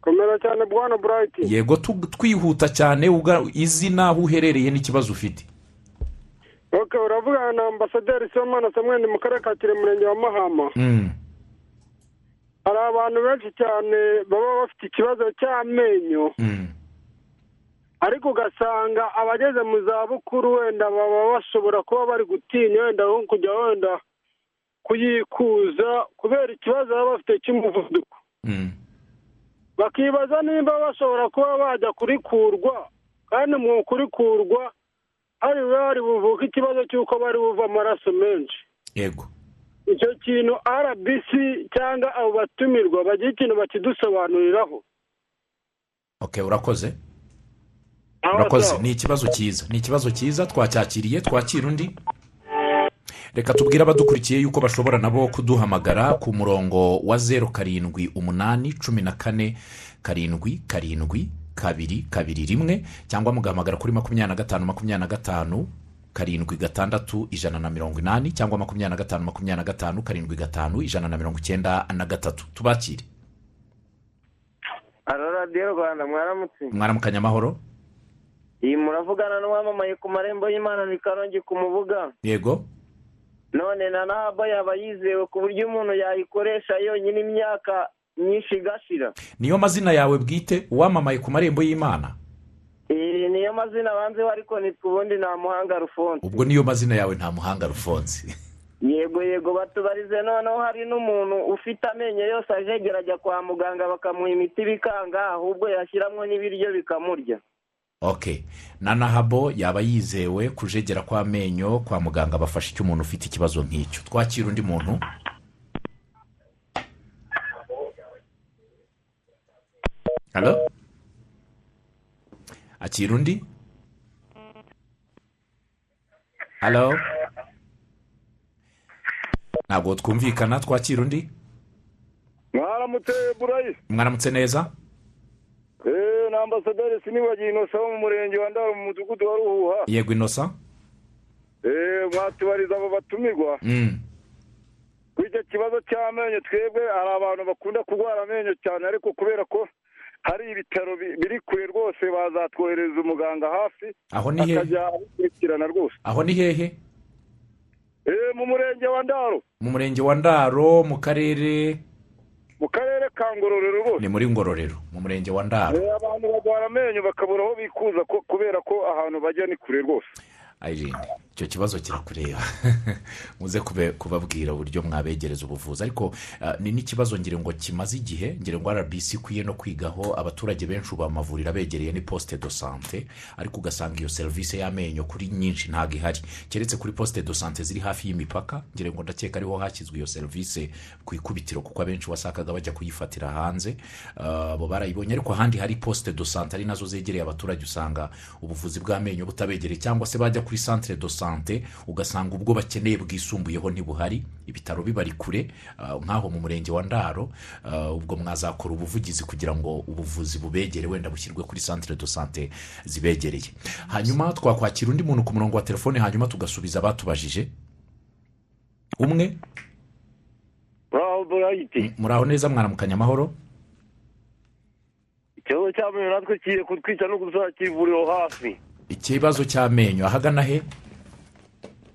Komera cyane bwana burayiti yego twihuta cyane izina aho uherereye n'ikibazo ufite. Oke uravugana na ambasaderi somana samweli mu karere ka kirehe murenge wa mahama. Mm, hari abantu benshi cyane baba bafite ikibazo cy'amenyo. Mm, ariko ugasanga abageze mu zabukuru wenda baba bashobora kuba bari gutinya wenda nko kujya wenda kuyikuza kubera ikibazo baba bafite cy'umuvuduko. Mm. bakibaza nimba bashobora kuba bajya kurikurwa kandi mu kurikurwa hari buvuke ikibazo cy'uko bari buva amaraso menshi. Yego. Icyo kintu rbc cyangwa abo batumirwa bagira ikintu bakidusobanuriraho. Ok urakoze. Urakoze. ni ikibazo cyiza. Ni ikibazo cyiza. Twacyakiriye twakira undi. Reka tubwire abadukurikiye yuko bashobora nabo kuduhamagara ku murongo wa zeru karindwi umunani cumi na kane karindwi karindwi kabiri kabiri rimwe cyangwa mugahamagara kuri makumyabiri na gatanu makumyabiri na gatanu karindwi gatandatu ijana na mirongo inani cyangwa makumyabiri na gatanu makumyabiri na gatanu karindwi gatanu ijana na mirongo icyenda na gatatu. Tubakire. Aro radiyo rwanda mwaramutse? Mwaramukanya amahoro? Iyi muravugana n'uwamamaye ku marembo y'imana ni karongi ku mubuga. Yego. None na naba yaba yizewe ku buryo umuntu yayikoresha yonyine imyaka myinshi igashira. Niyo mazina yawe bwite uwamamaye ku marembo y'imana? Iyi niyo mazina banzeho ariko nitwe ubundi nta muhanga rufonse ubwo niyo mazina yawe nta muhanga rufonse yego yego batubarize noneho hari n'umuntu ufite amenyo yose ajegera ajya kwa muganga bakamuha imiti bikanga ahubwo yashyiramo n'ibiryo bikamurya. Ok. Na nahabo yaba yizewe kujegera kw'amenyo kwa muganga bafasha icyo umuntu ufite ikibazo nk'icyo. Twakira undi muntu? Halo? Akira undi halo ntabwo twumvikana twakira undi mwaramutse burayi. Mwaramutse neza? Eee ni ambasaderi sinibagiye inosa wo mu murenge wa ndaro mu mudugudu wa ruhuha. Yego inosa. Eee mwatubariza abo batumirwa. Mm. kuri icyo kibazo cy'amenyo twebwe hari abantu bakunda kurwara amenyo cyane ariko kubera ko hari ibitaro bi- biri kure rwose bazatwohereza umuganga hafi aho ni hehe akajya abikurikirana rwose. Aho ni hehe? Eee mu murenge wa ndaro. Mu murenge wa ndaro mu karere? Mu karere ka ngororero rwose. Ni muri ngororero mu murenge wa ndaro. Eh, abantu barwara amenyo bakabura aho bikuza kubera ko ahantu bajya ni kure rwose. Ayirinde icyo kibazo kirakureba. Muze kubabwira uburyo mwabegereza ubuvuzi. Ariko ah, ni n'ikibazo ngira ngo kimaze igihe ngira ngo rbc ikwiye no kwigaho abaturage benshi ubu amavuriro abegereye ni poste de sante ariko ugasanga iyo serivisi y'amenyo kuri nyinshi ntabwo ihari keretse kuri poste de sante ziri hafi y'imipaka ngira ngo ndakeka ariho hashyizwe iyo serivisi ku ikubitiro kuko abenshi wasakaga bajya kuyifatira hanze abo barayibonye. Ariko ahandi hari poste de sante ari na zo zegereye abaturage usanga ubuvuzi bw'amenyo butabegereye cyangwa se bajya kuri centre de sante ugasanga ubwo bakeneye bwisumbuyeho ntibuhari ibitaro bibari kure ah, nk'aho mu murenge wa ndaro ah, ubwo mwazakora ubuvugizi kugira ngo ubuvuzi bubegere wenda bushyirwe kuri centre de sante zibegereye. Hanyuma twakwakira undi muntu ku murongo wa telefone hanyuma tugasubiza abatubajije. Umwe? Muraho neza mwaramukanya amahoro ikibazo cy'amenyo natwe kigiye kutwica no kuzakira ivuriro hafi. Ikibazo cy'amenyo ahagana he?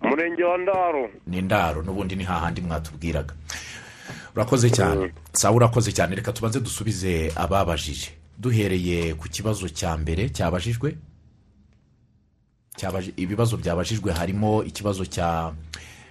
Umurenge wa ndaro ni ndaro n'ubundi ni hahandi mwatubwiraga. Urakoze cyane. Sawa urakoze cyane. Reka tubanze dusubize ababajije. Duhereye ku kibazo cya mbere cyabajijwe? Cyabaji- ibibazo byabajijwe harimo ikibazo cya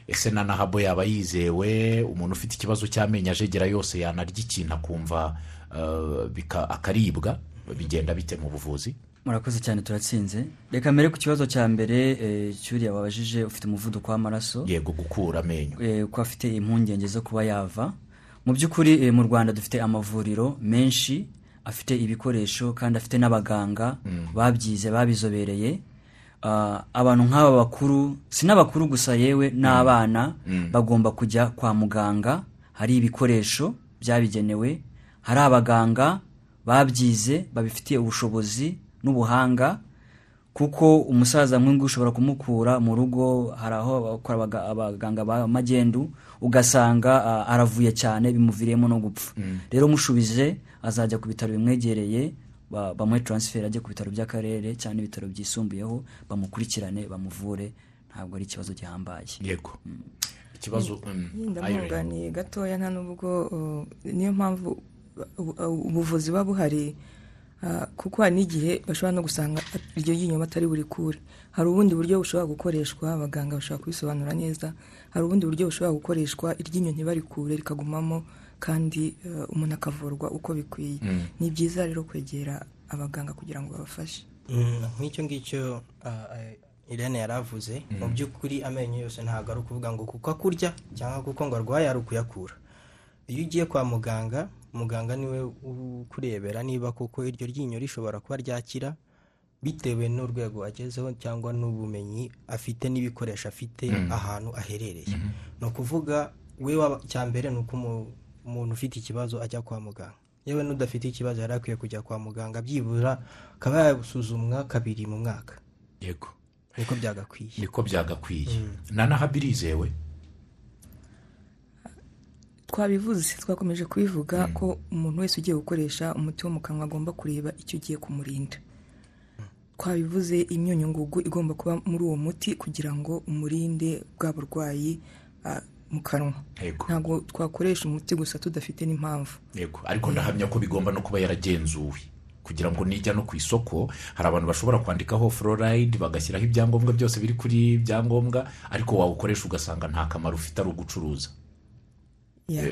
ese na nahabo yaba yizewe? Umuntu ufite ikibazo cy'amenyo ajegera yose yanarya ikintu akumva eh, akaribwa? Bigenda bite mu buvuzi? Murakoze cyane turatsinze. Reka mbere ku kibazo cya mbere eh, cyuriya wabajije ufite umuvuduko w'amaraso. Yego gukura amenyo. Eh, ko afite impungenge zo kuba yava. Mu by'ukuri eh, mu rwanda dufite amavuriro menshi afite ibikoresho kandi afite n'abaganga babyize babizobereye. Ah, abantu nk'aba bakuru si n'abakuru gusa yewe n'abana bagomba kujya kwa muganga. Hari ibikoresho byabigenewe hari abaganga babyize babifitiye ubushobozi n'ubuhanga kuko umusaza mwinshi ushobora kumukura mu rugo hari aho abaganga ba magendu ugasanga aravuye cyane bimuviriyemo no gupfa. Rero mushubije azajya ku bitaro bimwegereye ba- bamuhe taransiferi ajye ku bitaro by'akarere cyangwa ibitaro byisumbuyeho bamukurikirane bamuvure ntabwo ari ikibazo gihambaye. Yego. Ikibazo mm, ndamwunganiye gatoya nta nubwo uh, niyo mpamvu uh, uh, ubuvuzi buba buhari uh, kuko hari n'igihe bashobora no gusanga iryo ryinyo batari burikure hari ubundi buryo bushobora gukoreshwa abaganga bashobora kubisobanura neza. Hari ubundi buryo bushobora gukoreshwa iryinyo ntibarikure rikagumamo kandi uh, umuntu akavurwa uko bikwiye. Ni byiza rero kwegera abaganga kugira ngo babafashe. Mm, nk'icyo ngicyo ah, ah, irene yari avuze mu by'ukuri amenyo yose ntabwo ari ukuvuga ngo kuko akurya cyangwa kuko ngo arwaye ari ukuyakura. Iyo ugiye kwa muganga muganga ni we ukurebera niba koko iryo ryinyo rishobora kuba ryakira bitewe n'urwego agezeho cyangwa n'ubumenyi afite n'ibikoresho afite ahantu aherereye. Ni ukuvuga we icya mbere ni uko umu- umuntu ufite ikibazo ajya kwa muganga. Yewe n'udafite ikibazo yari akwiye kujya kwa muganga byibura akaba yasuzumwa kabiri mu mwaka. Yego. Niko byagakwiye. Niko byagakwiye. Na nahabi irizewe twabivuze twakomeje kubivuga ko umuntu wese ugiye gukoresha umuti wo mu kanwa agomba kureba icyo ugiye kumurinda. Twabivuze imyunyungugu igomba kuba muri uwo muti kugira ngo umurinde bwa burwayi ah, mu kanwa. Ntabwo twakoresha umuti gusa tudafite n'impamvu. Yego. Ariko ndahamya ko bigomba no kuba yaragenzuwe. Kugira ngo nijya no ku isoko hari abantu bashobora kwandikaho fluoride bagashyiraho ibyangombwa byose biri kuri ibyangombwa ariko wawukoresha ugasanga nta kamaro ufite ari ugucuruza.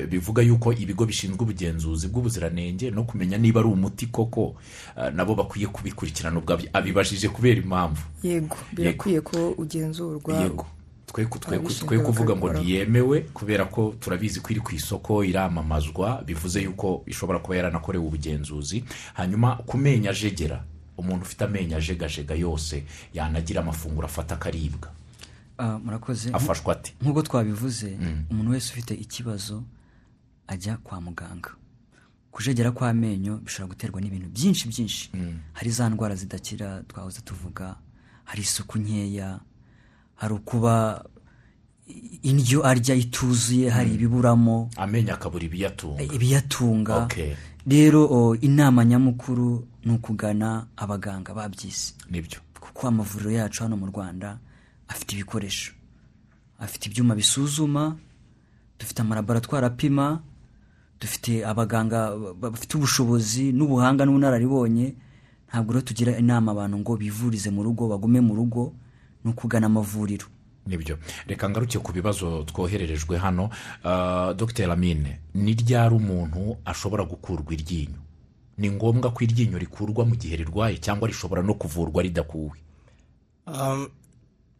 Bivuga yuko ibigo bishinzwe ubugenzuzi bw'ubuziranenge no kumenya niba ari umuti koko eh, nabo bakwiye kubikurikirana ubwo abi- abibajije kubera impamvu. Yego birakwiye ko ugenzurwa yego. Twe kuvuga ngo ntiyemewe kubera ko turabizi ko iri ku isoko iramamazwa bivuze yuko ishobora kuba yaranakorewe ubugenzuzi hanyuma ku menyo ajegera umuntu ufite amenyo ajegajega yose yanagira amafunguro afata akaribwa. Murakoze. Afashwa ate? nk'uko twabivuze umuntu wese ufite ikibazo ajya kwa muganga. Kujegera kw'amenyo bishobora guterwa n'ibintu byinshi byinshi. Hari za ndwara zidakira twahoze tuvuga hari isuku nkeya hari ukuba indyo arya ituzuye hari ibiburamo. Amenyo akabura ibiyatunga. Ibiyatunga. Okay. rero inama nyamukuru ni ukugana abaganga babyize ni byo. Kuko amavuriro yacu hano mu rwanda afite ibikoresho. Afite ibyuma bisuzuma dufite amalaboratwari apima dufite abaganga ba- bafite ubushobozi n'ubuhanga n'ubunararibonye ntabwo rero tugira inama abantu ngo bivurize mu rugo bagume mu rugo ni ukugana amavuriro. Nibyo. Reka ngaruke ku bibazo twohererejwe hano. Ah, dr amine ni ryari umuntu ashobora gukurwa iryinyo? Ni ngombwa ko iryinyo rikurwa mu gihe rirwaye cyangwa rishobora no kuvurwa ridakuwe? Um,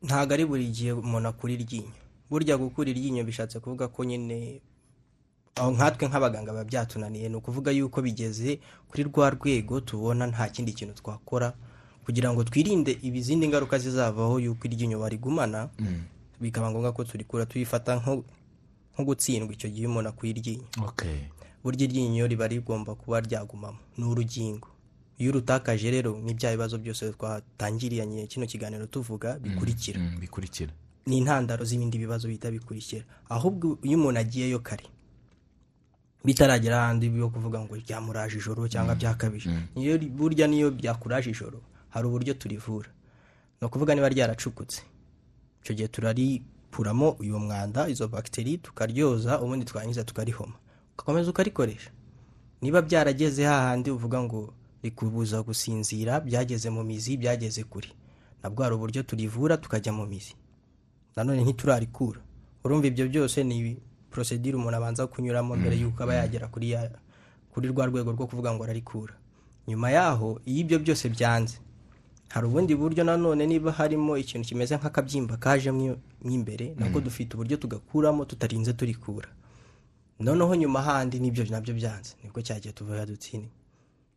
ntabwo ari buri gihe umuntu akura iryinyo. Burya gukura iryinyo bishatse kuvuga ko nyine aho nkatwe nk'abaganga biba byatunaniye ni ukuvuga yuko bigeze kuri rwa rwego tubona nta kindi kintu twakora kugira ngo twirinde izindi ngaruka zizavaho yuko iryinyo barigumana bikaba ngombwa ko turikura tuyifata nko gutsindwa icyo gihe umuntu akuye iryinyo. Burya iryinyo riba rigomba kuba ryagumamo. Ni urugingo. Iyo urutakaje rero ni bya bibazo byose twatangiranye kino kiganiro tuvuga bikurikira. Mm, bikurikira. Ni intandaro z'ibindi bibazo bihita bikurikira. Ahubwo iyo umuntu agiyeyo kare bitaragera ahandi yo kuvuga ngo ryamuraje ijoro cyangwa byakabije. niyo burya niyo byakuraje ijoro hari uburyo turivura. Ni ukuvuga niba ryaracukutse. Icyo gihe turaripuramo uyu mwanda izo bagiteri tukaryoza ubundi twarangiza tukarihoma. Ugakomeza ukarikoresha. Niba byarageze hahandi uvuga ngo rikubuza gusinzira byageze mu mizi byageze kure. Nabwo hari uburyo turivura tukajya mu mizi. Nanone ntiturarikura urumva ibyo byose ni porosedire umuntu abanza kunyuramo mbere y'uko aba yagera kuri ya kuri rwa rwego rwo kuvuga ngo ararikura nyuma yaho iyo ibyo byose byanze hari ubundi buryo nanone niba harimo ikintu kimeze nk'akabyimba kaje mo imbere nabwo dufite uburyo tugakuramo tutarinze turikura. Noneho nyuma handi n'ibyo na byo byanze. Nibwo cyagiye tuvuga dutsini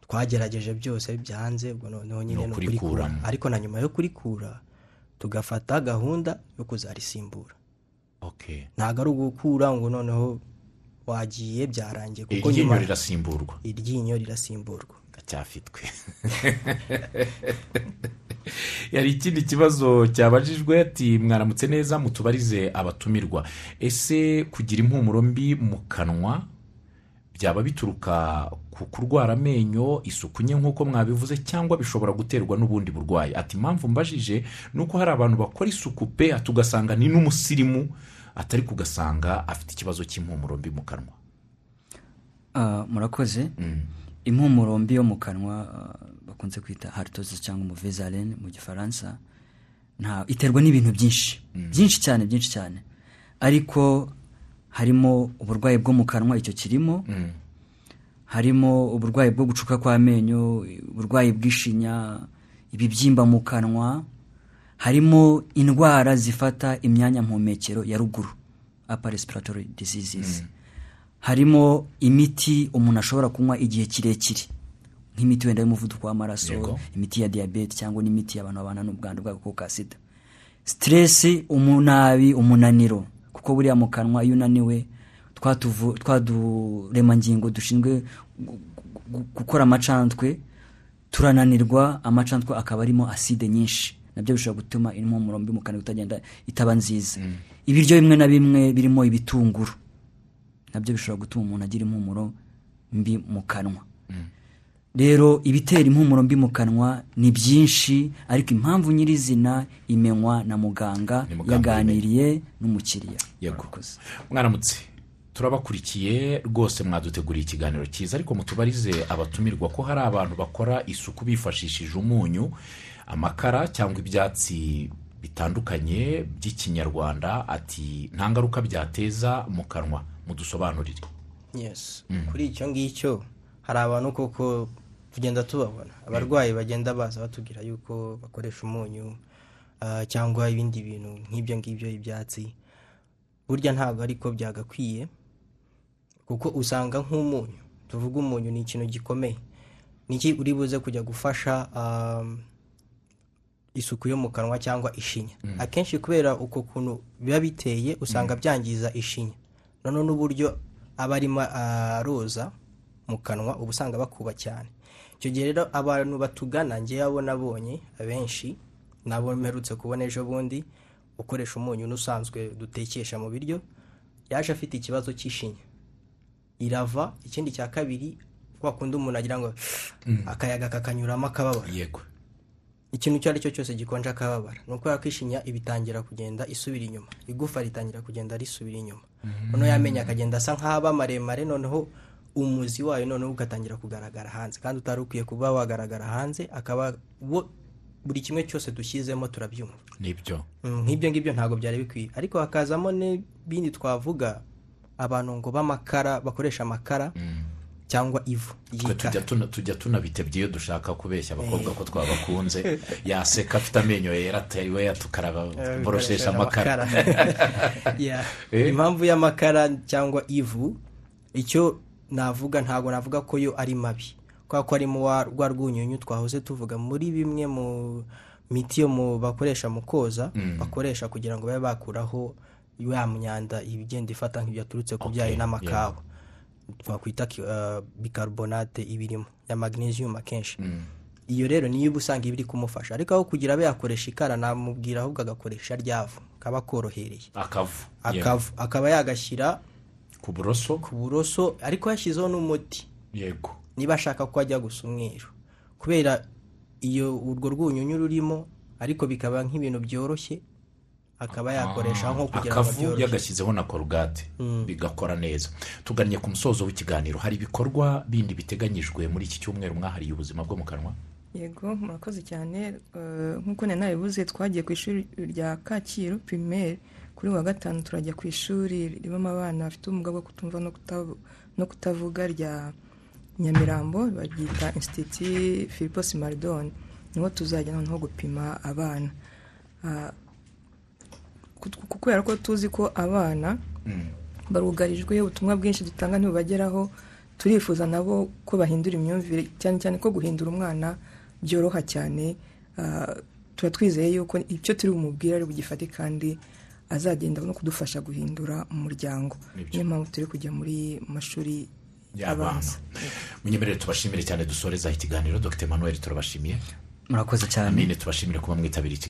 twagerageje byose byanze ubwo noneho nyine Ni ukurikura ariko na nyuma yo kurikura tugafata gahunda yo kuzarisimbura. Ntabwo ari ugukura ngo noneho wagiye byarangiye kuko iryinyo rirasimburwa. Iryinyo rirasimburwa. Gacyafitwe. Yari ikindi kibazo cyabajijwe ati mwaramutse neza mutubarize abatumirwa. Ese kugira impumuro mbi mu kanwa byaba bituruka ku kurwara amenyo isuku nke nk'uko mwabivuze cyangwa bishobora guterwa n'ubundi burwayi. Ati impamvu mbajije ni uko hari abantu bakora isuku pe ati ugasanga ni n'umusirimu atari kugasanga afite ikibazo cy'impumuro mbi mu kanwa. Ah, murakoze? Impumuro mbi yo mu kanwa ah, bakunze kwita haritozi cyangwa umuvizarene mu gifaransa iterwa n'ibintu byinshi. Byinshi cyane byinshi cyane. Ariko harimo uburwayi bwo mu kanwa icyo kirimo. Harimo uburwayi bwo gucuka kw'amenyo uburwayi bw'ishinya ibibyimba mu kanwa. Harimo indwara zifata imyanya mpumekero ya ruguru upper respiratory diseases. Harimo imiti umuntu ashobora kunywa igihe kirekire nk'imiti wenda y'umuvuduko w'amaraso imiti ya diyabete cyangwa n'imiti y'abantu babana n'ubwandu bw'agakoko ka sida. Siteresi umunabi umunaniro. Kuko buriya mu kanwa iyo unaniwe twa tuvu- twa turemangingo dushinzwe gu- gu- gukora amacandwe turananirwa amacandwe akaba arimo aside nyinshi. Nabyo bishobora gutuma impumuro mbi mu kanwa itagenda itaba nziza. Ibiryo bimwe na bimwe birimo ibitunguru. Nabyo bishobora gutuma umuntu agira impumuro mbi mu kanwa. Rero ibitera impumuro mbi mu kanwa ni byinshi ariko impamvu nyirizina imenywa na muganga Ni muganga yaganiriye n'umukiriya. Yego. Murakoze. mwaramutse. Turabakurikiye rwose mwaduteguriye ikiganiro cyiza ariko mutubarize abatumirwa ko hari abantu bakora isuku bifashishije umunyu amakara cyangwa ibyatsi bitandukanye by'ikinyarwanda. Ati nta ngaruka byateza mu kanwa. Mudusobanurire. Yes. Kuri icyo ngicyo hari abantu koko tugenda tubabona. Abarwayi bagenda baza batubwira yuko bakoresha umunyu ah, cyangwa ibindi bintu nk'ibyo ngibyo ibyatsi. Burya ntabwo ariko byagakwiye kuko usanga nk'umunyu tuvuga umunyu ni ikintu gikomeye. Niki uri buze kujya gufasha um, isuku yo mu kanwa cyangwa ishinya? Akenshi kubera uko kuntu biba biteye usanga byangiza ishinya. Noneho n'uburyo aba arimo aroza mu kanwa uba usanga bakuba cyane. Icyo gihe rero abantu batugana ngewe abo nabonye abenshi nabo mperutse kubona ejo bundi ukoresha umunyu n'usanzwe dutekesha mu biryo yaje afite ikibazo cy'ishinya. Irava ikindi cya kabiri kwa kundi umuntu agira ngo akayaga kakanyuramo akababara. Yego. Ikintu icyo ari cyo cyose gikonje akababara. Ni ukubera ko ishinya iba itangira kugenda isubira inyuma. Igufa ritangira kugenda risubira inyuma. Noneho yamenye akagenda asa nk'aba maremare noneho umuzi wayo noneho ugatangira kugaragara hanze. Kandi utari ukwiye kuba wagaragara hanze akaba buri kimwe cyose dushyizemo turabyumva. Nibyo. Mm, nk'ibyo ngibyo ntabwo byari bikwiye. Ariko hakazamo n'ibindi twavuga abantu ngo b'amakara bakoresha amakara cyangwa ivu tujya tunabitebye iyo dushaka kubeshya abakobwa ko twabakunze. Yaseka afite amenyo yera atariwe tukaraba boroshesha amakara. Eh? impamvu y'amakara cyangwa ivu icyo navuga ntabwo navuga ko yo ari mabi. Kubera ko harimo wa- rwa rwunyunyu twahoze tuvuga muri bimwe mu miti yo mu bakoresha mu koza bakoresha kugira ngo babe bakuraho ya myanda ibigenda ifata nk'ibyaturutse ku byayi n'amakawa. twakwita uh, bicarbonate ibirimo ya magnesium akenshi. Iyo rero niyo uba usanga iba iri kumufasha. Ariko aho kugira abe yakoresha ikara namubwira ahubwo agakoresha ryavu kaba korohereye. Akavu akaba yagashyira ku buroso? Ku buroso ariko yashyizeho n'umuti. Yego. Niba ashaka ko ajya gusa umweru. Kubera iyo urwo rwunyunyu rurimo ariko bikaba nk'ibintu byoroshye akaba yakoresha nko kugira ngo akavu byoroshye. yagashyizeho na korugate bigakora neza. Tugannye ku musozo w'ikiganiro. Hari ibikorwa bindi biteganyijwe muri iki cyumweru mwahariye ubuzima bwo mu kanwa? Yego murakoze cyane. Eh, nk'uko nari nabivuze twagiye ku ishuri rya kacyiru pirimeri kuri wa gatanu turajya ku ishuri ribamo abana bafite ubumuga bwo kutumva no kutavu- no kutavuga rya nyamirambo baryita insititi philipos maridon ni ho tuzajya noneho gupima abana. Ah, ku- kubera ko tuzi ko abana barugarijwe ubutumwa bwinshi dutanga ntibubageraho turifuza nabo ko bahindura imyumvire cyane cyane ko guhindura umwana byoroha cyane. Ah, tuba twizeye yuko icyo turi bumubwire ari bugifate kandi azagenda no kudufasha guhindura umuryango. Niyo mpamvu turi kujya muri mashuri y'abana abanza. munyemerere tubashimire cyane dusoreza ikiganiro dr. Manuel turabashimiye. Murakoze cyane. Tubashimire kuba mwitabiriye iki